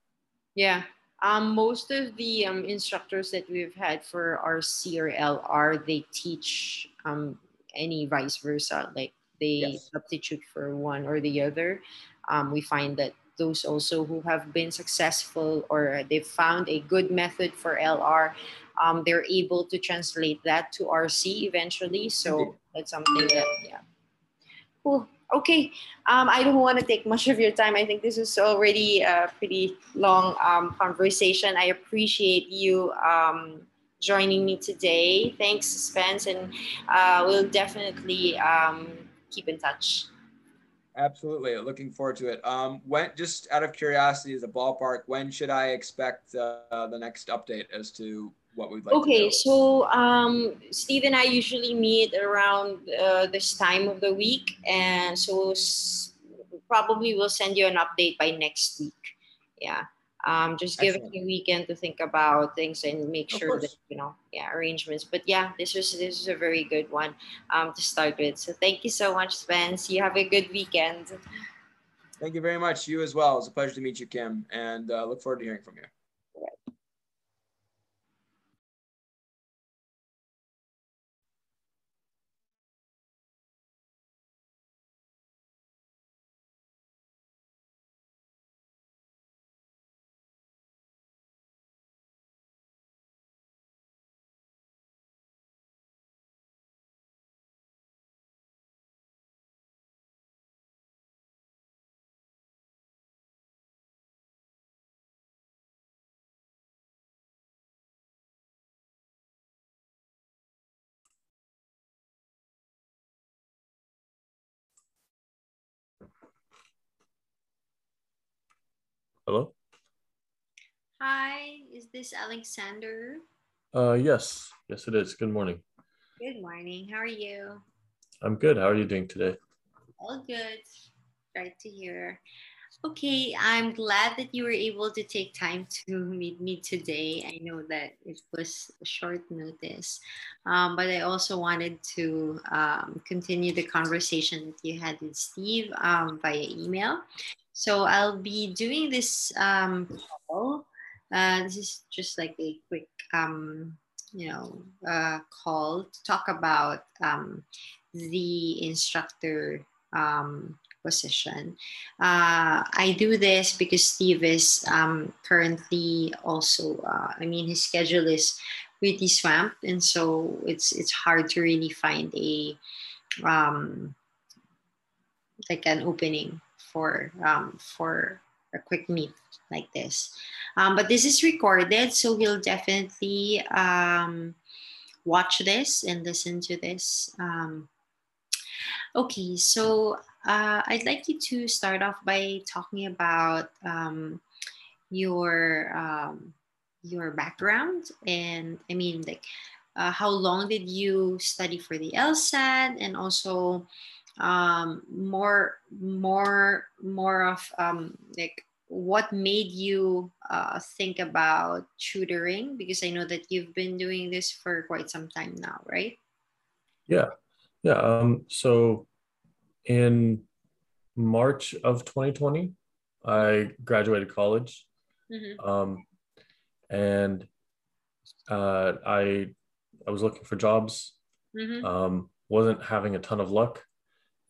Yeah. Um, most of the um, instructors that we've had for RC or LR, they teach um, any vice versa. Like they Yes. substitute for one or the other. Um, we find that those also who have been successful or they've found a good method for LR, um, they're able to translate that to RC eventually. So that's something that, yeah. Cool. Okay. Um, I don't want to take much of your time. I think this is already a pretty long um, conversation. I appreciate you um, joining me today. Thanks, Spence, and uh, we'll definitely um, keep in touch. Absolutely, looking forward to it. Um, when just out of curiosity, as a ballpark, when should I expect uh, the next update as to what we'd like? Okay, so um, Steve and I usually meet around uh, this time of the week, and so s- probably we'll send you an update by next week. Yeah, um, just give us Excellent. a weekend to think about things and make sure that you know, yeah, arrangements. But yeah, this was this is a very good one um, to start with. So thank you so much, Spence. You have a good weekend. Thank you very much. You as well. It's a pleasure to meet you, Kim, and uh, look forward to hearing from you. Hello? Hi, is this Alexander? Uh, yes. Yes, it is. Good morning. Good morning. How are you? I'm good. How are you doing today? All good. Great to hear. Okay, I'm glad that you were able to take time to meet me today. I know that it was a short notice, um, but I also wanted to um, continue the conversation that you had with Steve um, via email. So I'll be doing this um, call. Uh, this is just like a quick, um, you know, uh, call to talk about um, the instructor um, position. Uh, I do this because Steve is um, currently also, uh, I mean, his schedule is pretty swamped, and so it's it's hard to really find a um, like an opening for um, for a quick meet like this. Um, but this is recorded, so we'll definitely um, watch this and listen to this. Um, okay, so uh, I'd like you to start off by talking about um, your um, your background and I mean like uh, how long did you study for the LSAT and also um, more more more of um, like what made you uh, think about tutoring because I know that you've been doing this for quite some time now, right? Yeah, yeah. Um, so in March of 2020, I graduated college. Mm-hmm. Um, and uh, I I was looking for jobs. Mm-hmm. Um, wasn't having a ton of luck,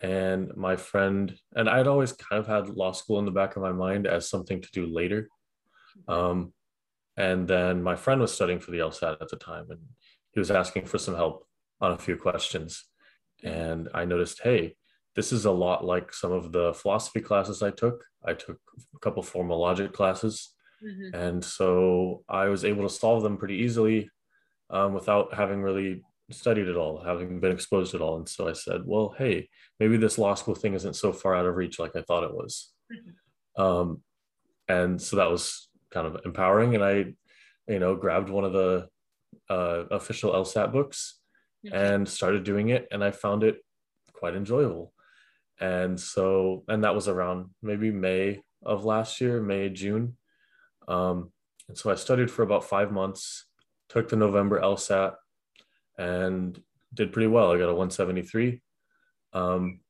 and my friend and I'd always kind of had law school in the back of my mind as something to do later. Um, and then my friend was studying for the LSAT at the time, and he was asking for some help on a few questions. And I noticed, hey, this is a lot like some of the philosophy classes I took. I took a couple formal logic classes. Mm-hmm. And so I was able to solve them pretty easily um, without having really studied it all, having been exposed to it all. And so I said, well, hey, maybe this law school thing isn't so far out of reach like I thought it was. Mm-hmm. Um, and so that was kind of empowering. And I, you know, grabbed one of the uh, official LSAT books mm-hmm. and started doing it. And I found it quite enjoyable. And so, and that was around maybe May of last year, May, June. Um, and so I studied for about five months, took the November LSAT, and did pretty well. I got a 173. Um,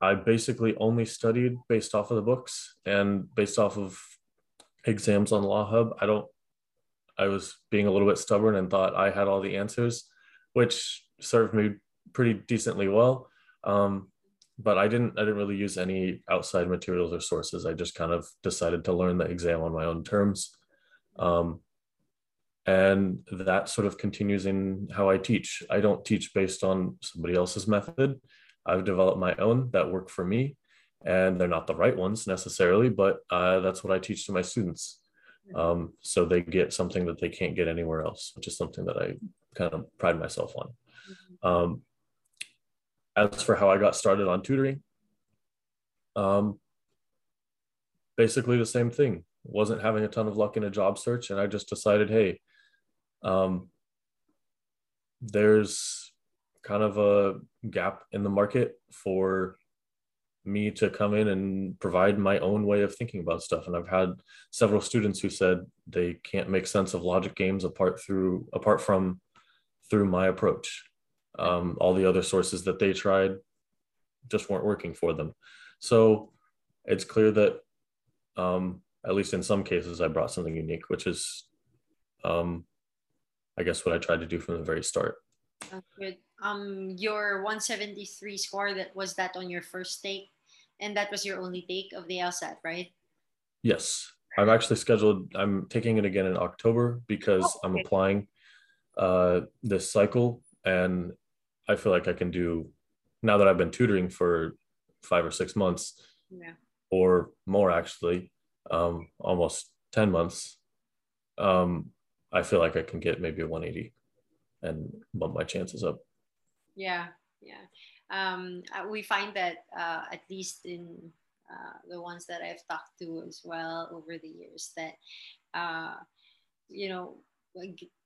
I basically only studied based off of the books and based off of exams on Law Hub. I don't, I was being a little bit stubborn and thought I had all the answers, which served me pretty decently well. Um, but I didn't I didn't really use any outside materials or sources. I just kind of decided to learn the exam on my own terms. Um, and that sort of continues in how I teach. I don't teach based on somebody else's method. I've developed my own that work for me, and they're not the right ones necessarily, but uh, that's what I teach to my students. Um, so they get something that they can't get anywhere else, which is something that I kind of pride myself on. Um, as for how I got started on tutoring, um, basically the same thing. Wasn't having a ton of luck in a job search, and I just decided, hey, um, there's kind of a gap in the market for me to come in and provide my own way of thinking about stuff. And I've had several students who said they can't make sense of logic games apart through apart from through my approach. Um, all the other sources that they tried just weren't working for them. So it's clear that, um, at least in some cases, I brought something unique, which is, um, I guess, what I tried to do from the very start. good. Um, your 173 score that was that on your first take, and that was your only take of the LSAT, right? Yes, I'm actually scheduled. I'm taking it again in October because oh, okay. I'm applying uh, this cycle, and I feel like I can do now that I've been tutoring for five or six months, yeah. or more actually, um, almost ten months. Um, I feel like I can get maybe a 180 and bump my chances up. Yeah, yeah. Um, uh, we find that uh, at least in uh, the ones that I've talked to as well over the years, that uh, you know,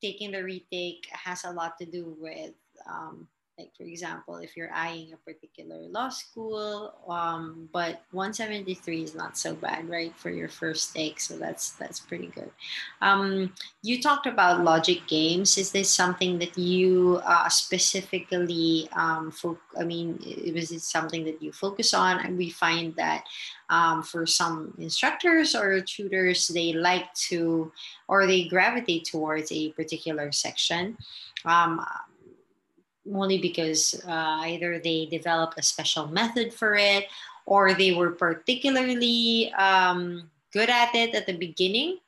taking the retake has a lot to do with um, like for example if you're eyeing a particular law school um, but 173 is not so bad right for your first take so that's that's pretty good. Um, you talked about logic games. Is this something that you uh, specifically um, fo- i mean was it something that you focus on? And we find that um, for some instructors or tutors they like to or they gravitate towards a particular section. Um, only because uh, either they developed a special method for it or they were particularly um, good at it at the beginning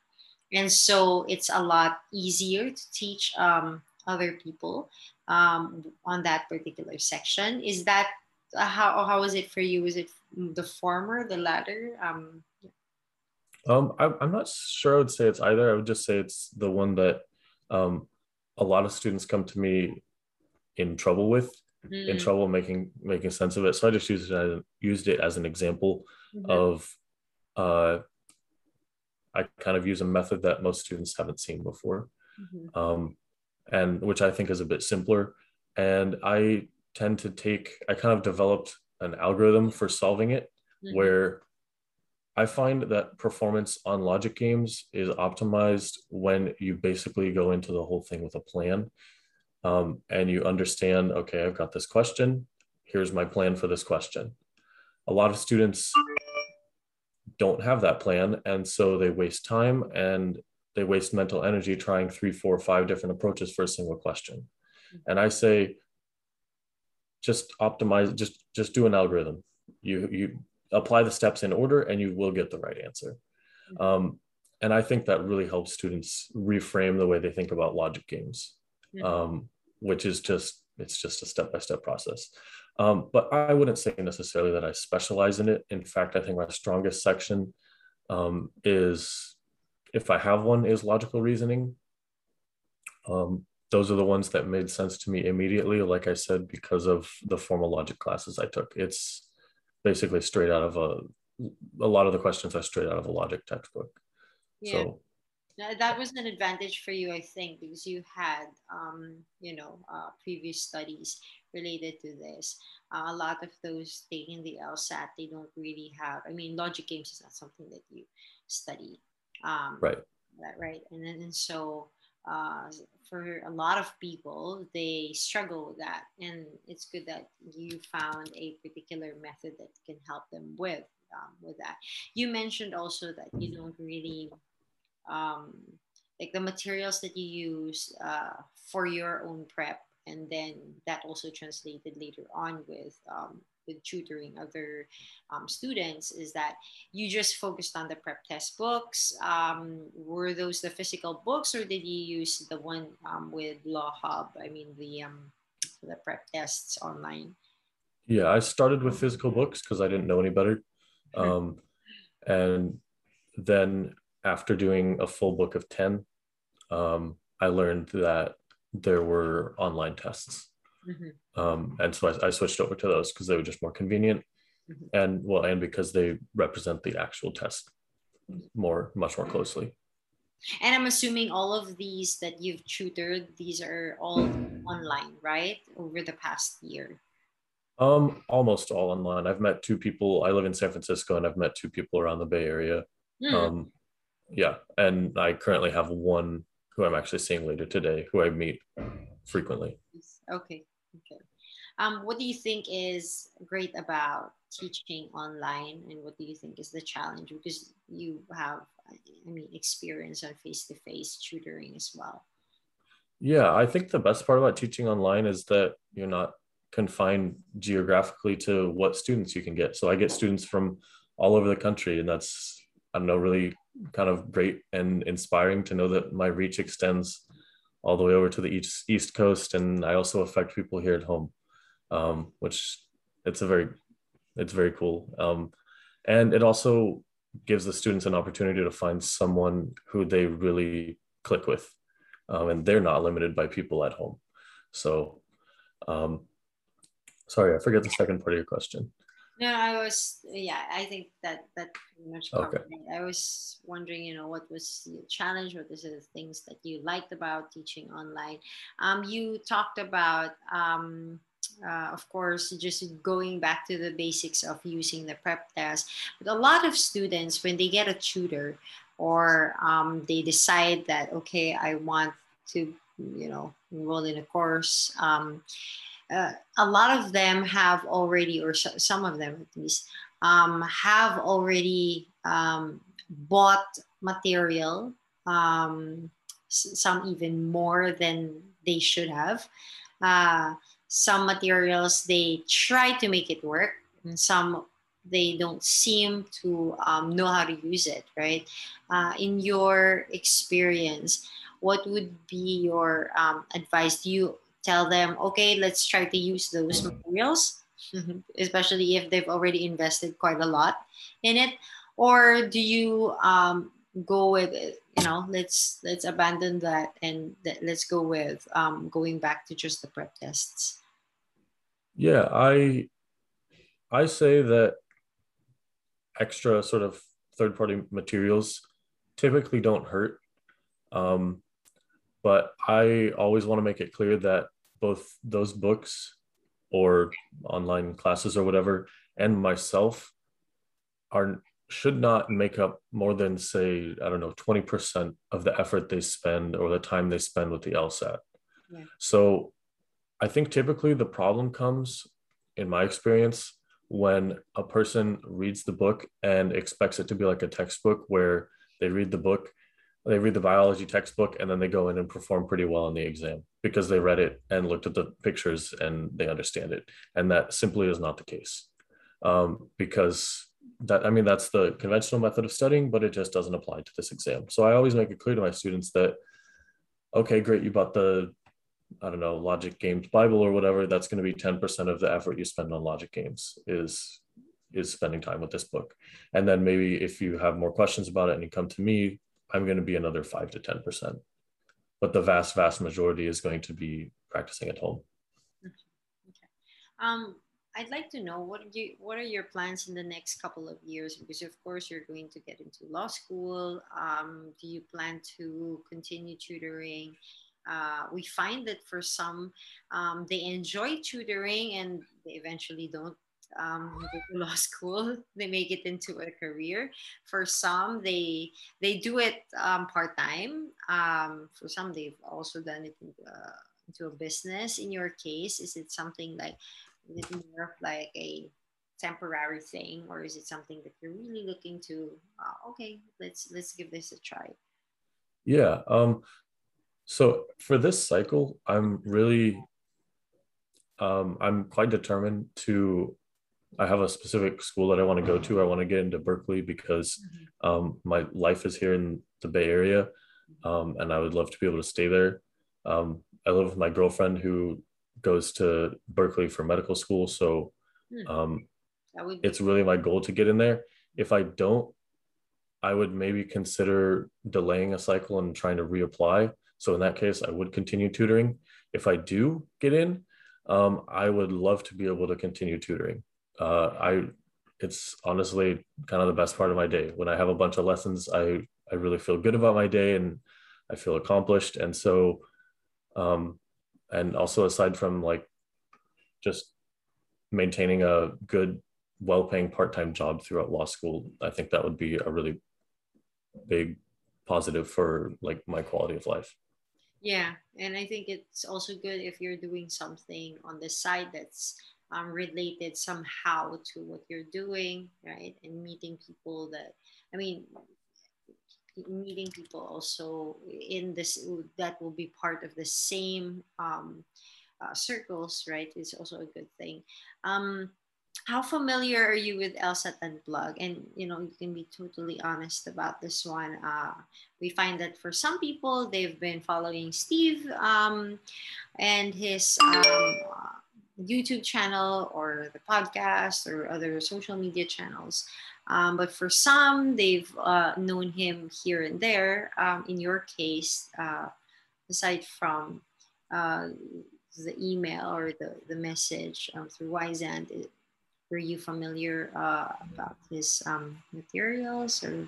and so it's a lot easier to teach um, other people um, on that particular section. Is that uh, how how was it for you? Was it the former, the latter? Um, um, I, I'm not sure. I would say it's either. I would just say it's the one that um, a lot of students come to me in trouble with, mm. in trouble making making sense of it. So I just used it as, used it as an example mm-hmm. of. Uh, I kind of use a method that most students haven't seen before. Mm-hmm. Um, and which I think is a bit simpler. And I tend to take, I kind of developed an algorithm for solving it mm-hmm. where I find that performance on logic games is optimized when you basically go into the whole thing with a plan um, and you understand, okay, I've got this question. Here's my plan for this question. A lot of students don't have that plan. And so they waste time and they waste mental energy trying three, four, five different approaches for a single question. And I say, just optimize, just just do an algorithm. You you apply the steps in order, and you will get the right answer. Um, and I think that really helps students reframe the way they think about logic games, um, which is just it's just a step by step process. Um, but I wouldn't say necessarily that I specialize in it. In fact, I think my strongest section um, is if I have one, is logical reasoning. Um, those are the ones that made sense to me immediately, like I said, because of the formal logic classes I took. It's basically straight out of a, a lot of the questions are straight out of a logic textbook. Yeah. So that was an advantage for you, I think, because you had, um, you know, uh, previous studies related to this. Uh, a lot of those taking the LSAT, they don't really have. I mean, logic games is not something that you study um, right. That, right. And then and so uh, for a lot of people, they struggle with that. And it's good that you found a particular method that can help them with um, with that. You mentioned also that you don't really um, like the materials that you use uh, for your own prep, and then that also translated later on with um, with tutoring other um, students is that you just focused on the prep test books. Um, were those the physical books, or did you use the one um, with Law Hub? I mean, the um, the prep tests online. Yeah, I started with physical books because I didn't know any better, um, and then after doing a full book of ten, um, I learned that there were online tests. Mm-hmm. Um, and so I, I, switched over to those because they were just more convenient, mm-hmm. and well, and because they represent the actual test more, much more closely. And I'm assuming all of these that you've tutored, these are all online, right? Over the past year. Um, almost all online. I've met two people. I live in San Francisco, and I've met two people around the Bay Area. Mm. Um, yeah, and I currently have one who I'm actually seeing later today, who I meet frequently. Okay. Okay. Um, what do you think is great about teaching online, and what do you think is the challenge? Because you have, I mean, experience on face-to-face tutoring as well. Yeah, I think the best part about teaching online is that you're not confined geographically to what students you can get. So I get students from all over the country, and that's I don't know really kind of great and inspiring to know that my reach extends all the way over to the east east coast, and I also affect people here at home, um, which it's a very it's very cool. Um, and it also gives the students an opportunity to find someone who they really click with, um, and they're not limited by people at home. So, um, sorry, I forget the second part of your question. No, I was yeah. I think that that pretty much covered okay. it. I was wondering, you know, what was the challenge? What is the things that you liked about teaching online? Um, you talked about, um, uh, of course, just going back to the basics of using the prep test. But a lot of students, when they get a tutor, or um, they decide that okay, I want to, you know, enroll in a course. Um, uh, a lot of them have already, or some of them at least, um, have already um, bought material, um, some even more than they should have. Uh, some materials they try to make it work, and some they don't seem to um, know how to use it, right? Uh, in your experience, what would be your um, advice? Do you tell them, okay, let's try to use those materials, especially if they've already invested quite a lot in it? Or do you um, go with it? You know, let's let's abandon that and th- let's go with um, going back to just the prep tests. Yeah, I I say that extra sort of third party materials typically don't hurt. Um, but I always want to make it clear that both those books or online classes or whatever and myself are should not make up more than say i don't know 20% of the effort they spend or the time they spend with the lsat yeah. so i think typically the problem comes in my experience when a person reads the book and expects it to be like a textbook where they read the book they read the biology textbook and then they go in and perform pretty well in the exam because they read it and looked at the pictures and they understand it. And that simply is not the case. Um, because that i mean that's the conventional method of studying but it just doesn't apply to this exam. So i always make it clear to my students that okay great you bought the I don't know, logic games Bible or whatever, that's going to be 10% of the effort you spend on logic games is is spending time with this book. And then maybe if you have more questions about it and you come to me, I'm going to be another five to 10%. But the vast, vast majority is going to be practicing at home. Okay. Um, I'd like to know what you what are your plans in the next couple of years? Because of course you're going to get into law school. Um, do you plan to continue tutoring? uh, we find that for some, um, they enjoy tutoring and they eventually don't um, go to law school. They make it into a career. For some, they they do it um, part time. Um, for some, they've also done it into, uh, into a business. In your case, is it something like is it more of like a temporary thing, or is it something that you're really looking to? Uh, okay, let's let's give this a try. Yeah. Um, so for this cycle, I'm really, um, I'm quite determined to. I have a specific school that I want to go to. I want to get into Berkeley because mm-hmm. um, my life is here in the Bay Area, um, and I would love to be able to stay there. Um, I live with my girlfriend who goes to Berkeley for medical school, so hmm. um, it's really my goal to get in there. If I don't, I would maybe consider delaying a cycle and trying to reapply. So in that case, I would continue tutoring. If I do get in, um, I would love to be able to continue tutoring. Uh, I, it's honestly kind of the best part of my day. When I have a bunch of lessons, I, I really feel good about my day and I feel accomplished. And so, um, and also aside from like just maintaining a good, well-paying part-time job throughout law school, I think that would be a really big positive for like my quality of life. Yeah, and I think it's also good if you're doing something on the side that's um, related somehow to what you're doing, right? And meeting people that, I mean, meeting people also in this that will be part of the same um, uh, circles, right? Is also a good thing. Um, how familiar are you with LSAT Unplugged? And you know, you can be totally honest about this one. Uh, we find that for some people, they've been following Steve um, and his um, YouTube channel or the podcast or other social media channels. Um, but for some, they've uh, known him here and there. Um, in your case, uh, aside from uh, the email or the, the message um, through Wyzant, were you familiar uh, about his um, materials or?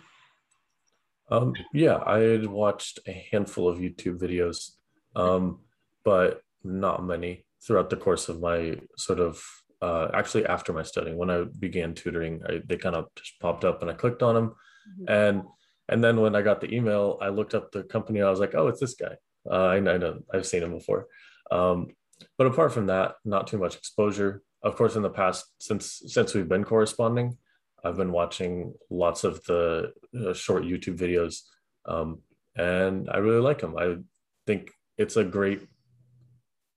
Um, yeah, I had watched a handful of YouTube videos, um, but not many throughout the course of my sort of uh, actually after my studying when I began tutoring, I, they kind of just popped up and I clicked on them, mm-hmm. and and then when I got the email, I looked up the company. I was like, oh, it's this guy. Uh, I, I know I've seen him before. Um, but apart from that, not too much exposure of course, in the past, since since we've been corresponding, I've been watching lots of the uh, short YouTube videos, um, and I really like them. I think it's a great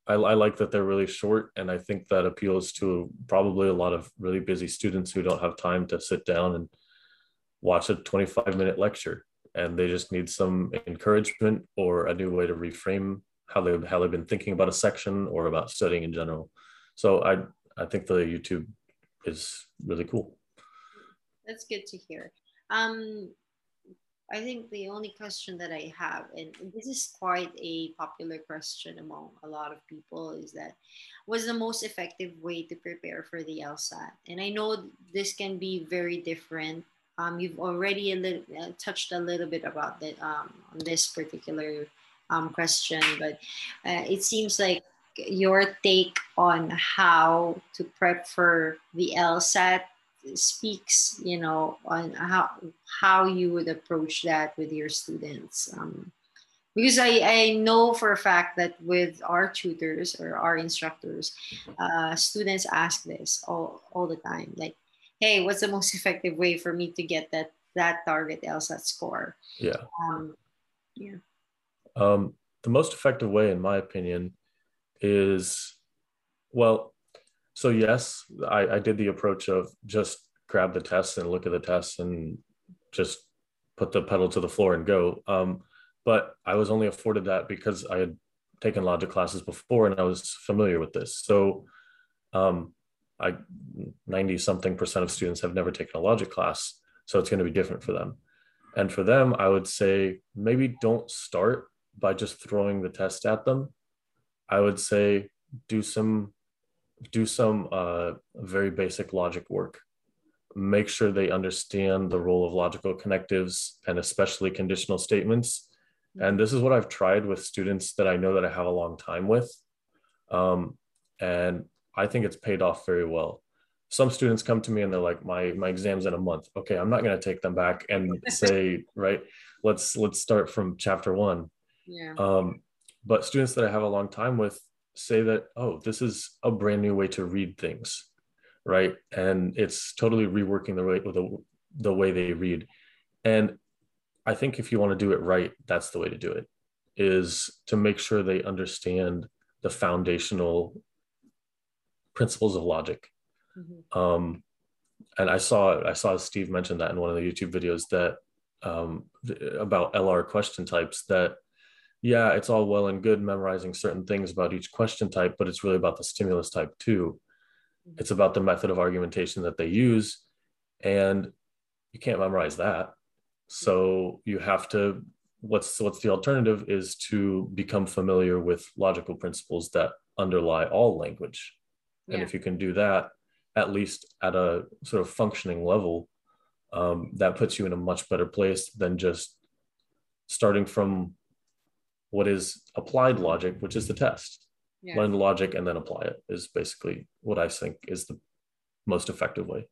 I, I like that they're really short, and I think that appeals to probably a lot of really busy students who don't have time to sit down and watch a 25 minute lecture, and they just need some encouragement or a new way to reframe how they how they've been thinking about a section or about studying in general. So I I think the YouTube is really cool. That's good to hear. Um, I think the only question that I have, and this is quite a popular question among a lot of people, is that was the most effective way to prepare for the LSAT? And I know this can be very different. Um, you've already a little, uh, touched a little bit about that um, on this particular um, question, but uh, it seems like your take on how to prep for the LSAT speaks you know on how how you would approach that with your students um, because I, I know for a fact that with our tutors or our instructors uh, students ask this all, all the time like hey what's the most effective way for me to get that that target LSAT score? Yeah. Um, yeah. Um, the most effective way in my opinion is well so yes, I, I did the approach of just grab the tests and look at the tests and just put the pedal to the floor and go. Um, but I was only afforded that because I had taken logic classes before and I was familiar with this. So um, I 90 something percent of students have never taken a logic class. So it's going to be different for them. And for them, I would say maybe don't start by just throwing the test at them. I would say do some do some uh, very basic logic work. Make sure they understand the role of logical connectives and especially conditional statements. And this is what I've tried with students that I know that I have a long time with. Um, and I think it's paid off very well. Some students come to me and they're like, my, my exam's in a month. Okay, I'm not going to take them back and say, right, let's let's start from chapter one. Yeah. Um, but students that I have a long time with, say that, oh, this is a brand new way to read things, right? And it's totally reworking the way the, the way they read. And I think if you want to do it right, that's the way to do it, is to make sure they understand the foundational principles of logic. Mm-hmm. Um, and I saw I saw Steve mention that in one of the YouTube videos that um, about LR question types that yeah, it's all well and good memorizing certain things about each question type, but it's really about the stimulus type too. Mm-hmm. It's about the method of argumentation that they use. And you can't memorize that. So you have to what's what's the alternative is to become familiar with logical principles that underlie all language. Yeah. And if you can do that, at least at a sort of functioning level, um, that puts you in a much better place than just starting from what is applied logic, which is the test. Yeah. Learn the logic and then apply it is basically what I think is the most effective way.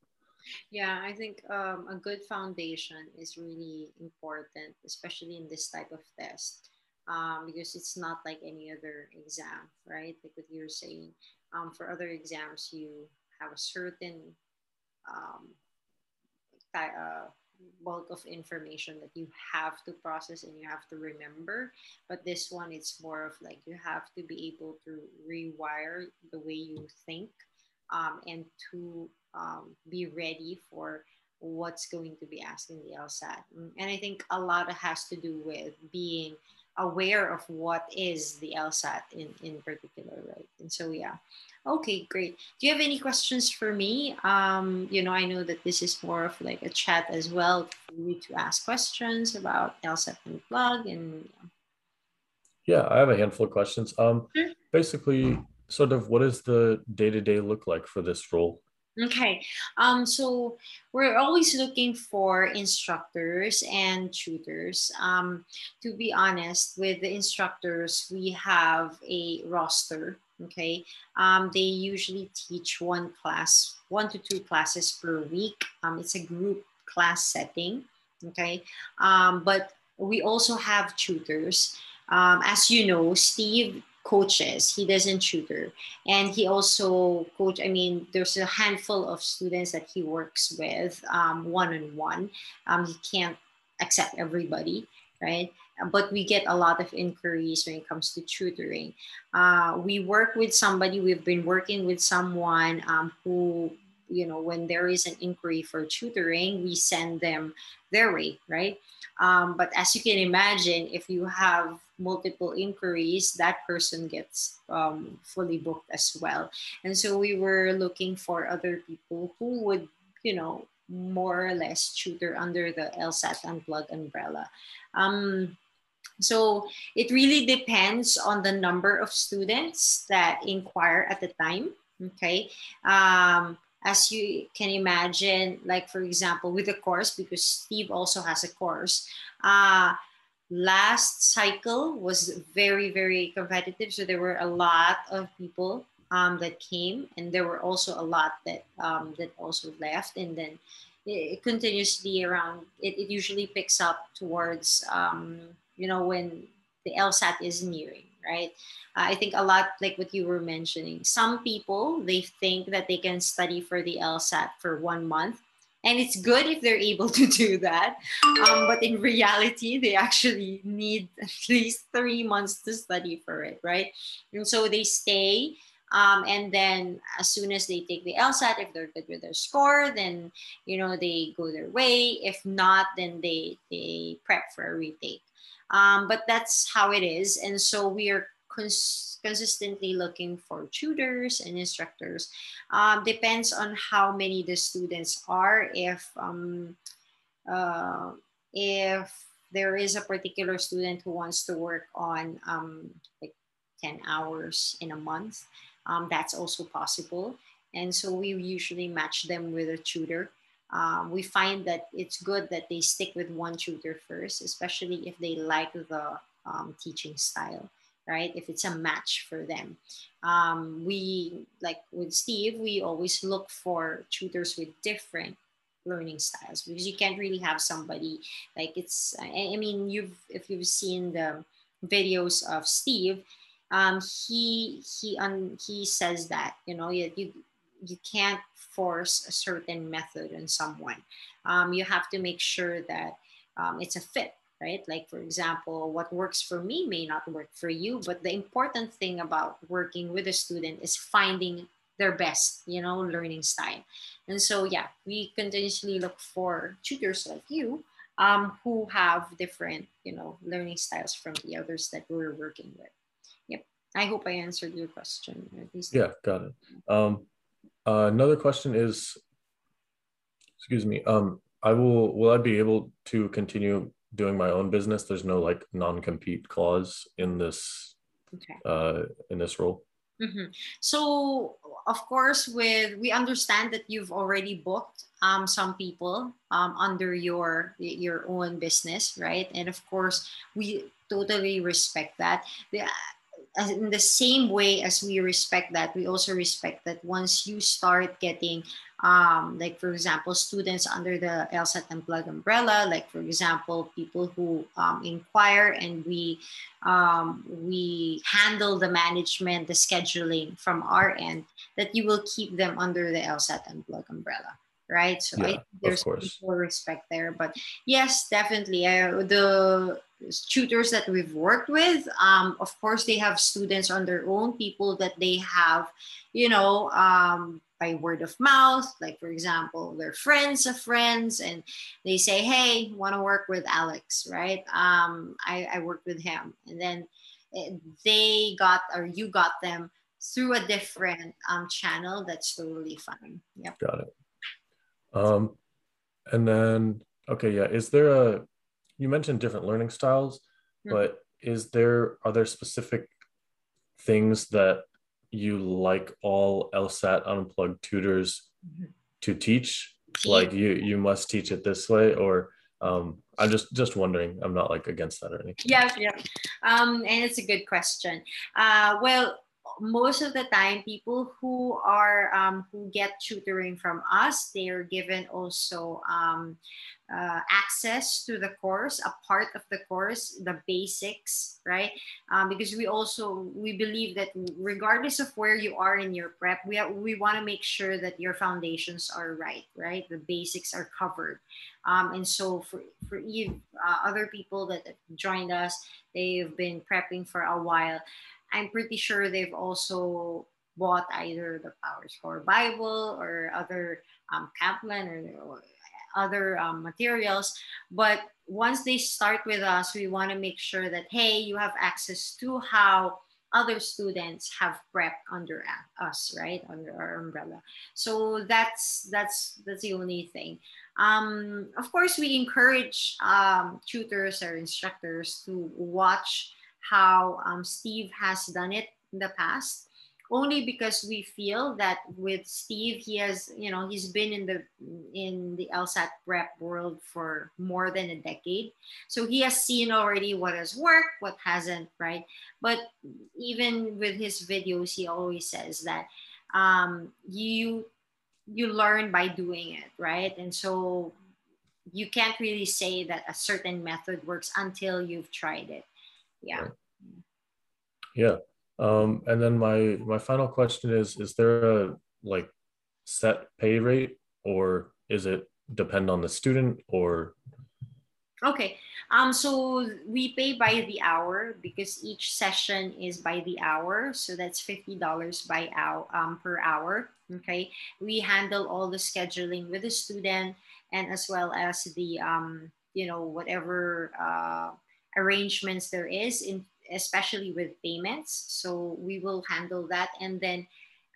Yeah, I think um, a good foundation is really important, especially in this type of test, um, because it's not like any other exam, right? Like what you're saying. Um, for other exams, you have a certain um, uh, bulk of information that you have to process and you have to remember but this one it's more of like you have to be able to rewire the way you think um, and to um, be ready for what's going to be asked in the LSAT. And I think a lot has to do with being aware of what is the LSAT in, in particular, right? And so, yeah. Okay, great. Do you have any questions for me? Um, you know, I know that this is more of like a chat as well for you to ask questions about LSAT Unplugged and yeah. yeah, I have a handful of questions. Um, sure. Basically, sort of what does the day-to-day look like for this role? Okay, um, so we're always looking for instructors and tutors. Um, to be honest, with the instructors, we have a roster. Okay, um, they usually teach one class, one to two classes per week. Um, it's a group class setting. Okay, um, but we also have tutors. Um, as you know, Steve coaches. He doesn't tutor. And he also coach i mean there's a handful of students that he works with um, one-on-one. Um, he can't accept everybody right? But we get a lot of inquiries when it comes to tutoring. Uh, we work with somebody, we've been working with someone um, who, you know, when there is an inquiry for tutoring, we send them their way, right? Um, but as you can imagine, if you have multiple inquiries, that person gets um, fully booked as well. And so we were looking for other people who would, you know, more or less tutor under the LSAT Unplug umbrella. Um, so it really depends on the number of students that inquire at the time. Okay. Um, as you can imagine, like for example, with the course, because Steve also has a course, uh, last cycle was very, very competitive. So there were a lot of people um, that came, and there were also a lot that um, that also left, and then it, it continuously around. It, it usually picks up towards um, you know when the LSAT is nearing, right? I think a lot like what you were mentioning. Some people they think that they can study for the LSAT for one month, and it's good if they're able to do that. Um, but in reality, they actually need at least three months to study for it, right? And so they stay. Um, and then as soon as they take the LSAT, if they're good with their score, then you know they go their way. If not, then they they prep for a retake. Um, but that's how it is. And so we are cons- consistently looking for tutors and instructors. Um, depends on how many the students are. If um, uh, if there is a particular student who wants to work on um, like 10 hours in a month, um, that's also possible. And so we usually match them with a tutor um, we find that it's good that they stick with one tutor first, especially if they like the um, teaching style, right? If it's a match for them. Um, we, like with Steve, we always look for tutors with different learning styles because you can't really have somebody like it's, I, I mean, you've, if you've seen the videos of Steve, um, he, he, um, he says that, you know, you, you you can't force a certain method on someone. Um, you have to make sure that um, it's a fit, right? Like, for example, what works for me may not work for you. But the important thing about working with a student is finding their best, you know, learning style. And so, yeah, we continuously look for tutors like you um, who have different, you know, learning styles from the others that we're working with. Yep. I hope I answered your question. Yeah, got it. Um, uh, another question is, excuse me, um, I will, will I be able to continue doing my own business? There's no like non-compete clause in this, okay. uh, in this role. Mm-hmm. So, of course, with we understand that you've already booked um, some people um, under your your own business, right? And of course, we totally respect that. The, in the same way as we respect that, we also respect that once you start getting, um, like for example, students under the LSAT Unplug umbrella, like for example, people who um, inquire and we um, we handle the management, the scheduling from our end, that you will keep them under the LSAT Unplug umbrella right? So yeah, I there's more respect there. But yes, definitely. Uh, the tutors that we've worked with, um, of course, they have students on their own, people that they have, you know, um, by word of mouth. Like for example, their friends of friends, and they say, "Hey, want to work with Alex?" Right? Um, I, I worked with him, and then eh, they got or you got them through a different um, channel. That's totally fine. Yep. Got it. Um, and then, okay, yeah. Is there a, you mentioned different learning styles, mm-hmm. but is there, are there specific things that you like all LSAT unplugged tutors mm-hmm. to teach? Like you, you must teach it this way or, um, I'm just just wondering. I'm not like against that or anything. Yeah, yeah, um, and it's a good question. Uh, well, most of the time people who are um, who get tutoring from us they are given also um, uh, access to the course a part of the course the basics right? Um, because we also we believe that regardless of where you are in your prep we, have, we want to make sure that your foundations are right right? The basics are covered. Um, and so for for uh, other people that joined us they've been prepping for a while I'm pretty sure they've also bought either the PowerScore Bible or other um, Kaplan or other um, materials. But once they start with us, we want to make sure that, hey, you have access to how other students have prepped under us, right, under our umbrella. So that's that's that's the only thing. Um, of course, we encourage um, tutors or instructors to watch how um, Steve has done it in the past only because we feel that with Steve he has you know he's been in the in the LSAT prep world for more than a decade. So he has seen already what has worked what hasn't right? But even with his videos he always says that um, you you learn by doing it right? And so you can't really say that a certain method works until you've tried it yeah right. yeah um, and then my my final question is: Is there a like set pay rate, or is it depend on the student, or? Okay, um, so we pay by the hour because each session is by the hour, so that's fifty dollars by hour um, per hour. Okay, we handle all the scheduling with the student and as well as the um, you know whatever uh, arrangements there is in especially with payments. So we will handle that. And then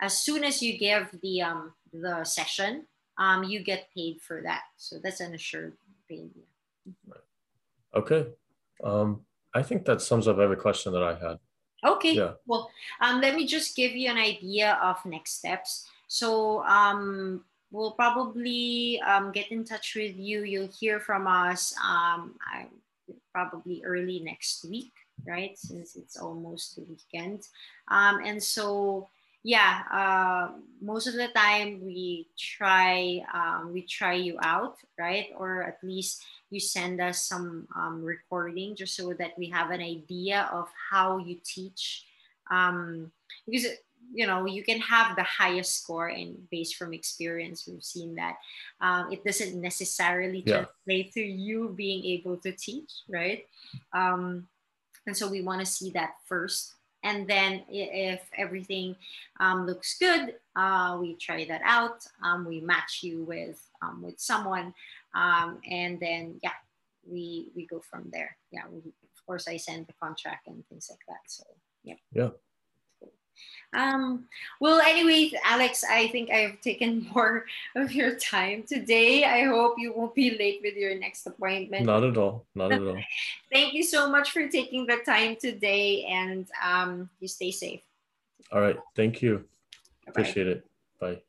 as soon as you give the, um, the session, um, you get paid for that. So that's an assured payment. Okay. Um, I think that sums up every question that I had. Okay. Yeah. Well, um, let me just give you an idea of next steps. So um, we'll probably um, get in touch with you. You'll hear from us um, I, probably early next week right? Since it's almost the weekend. Um, and so, yeah, uh, most of the time we try um, we try you out, right? Or at least you send us some um, recording just so that we have an idea of how you teach. Um, because you know you can have the highest score and based from experience we've seen that um, it doesn't necessarily yeah. translate to you being able to teach right um, and so we want to see that first. And then if everything um, looks good, uh, we try that out. Um, we match you with um, with someone, um, and then yeah, we we go from there. Yeah, we, of course I send the contract and things like that. So yeah. Yeah. Um, well, anyways, Alex, I think I've taken more of your time today. I hope you won't be late with your next appointment. Not at all. Not at all. Thank you so much for taking the time today and um, you stay safe. All right. Thank you. Bye-bye. Appreciate it. Bye.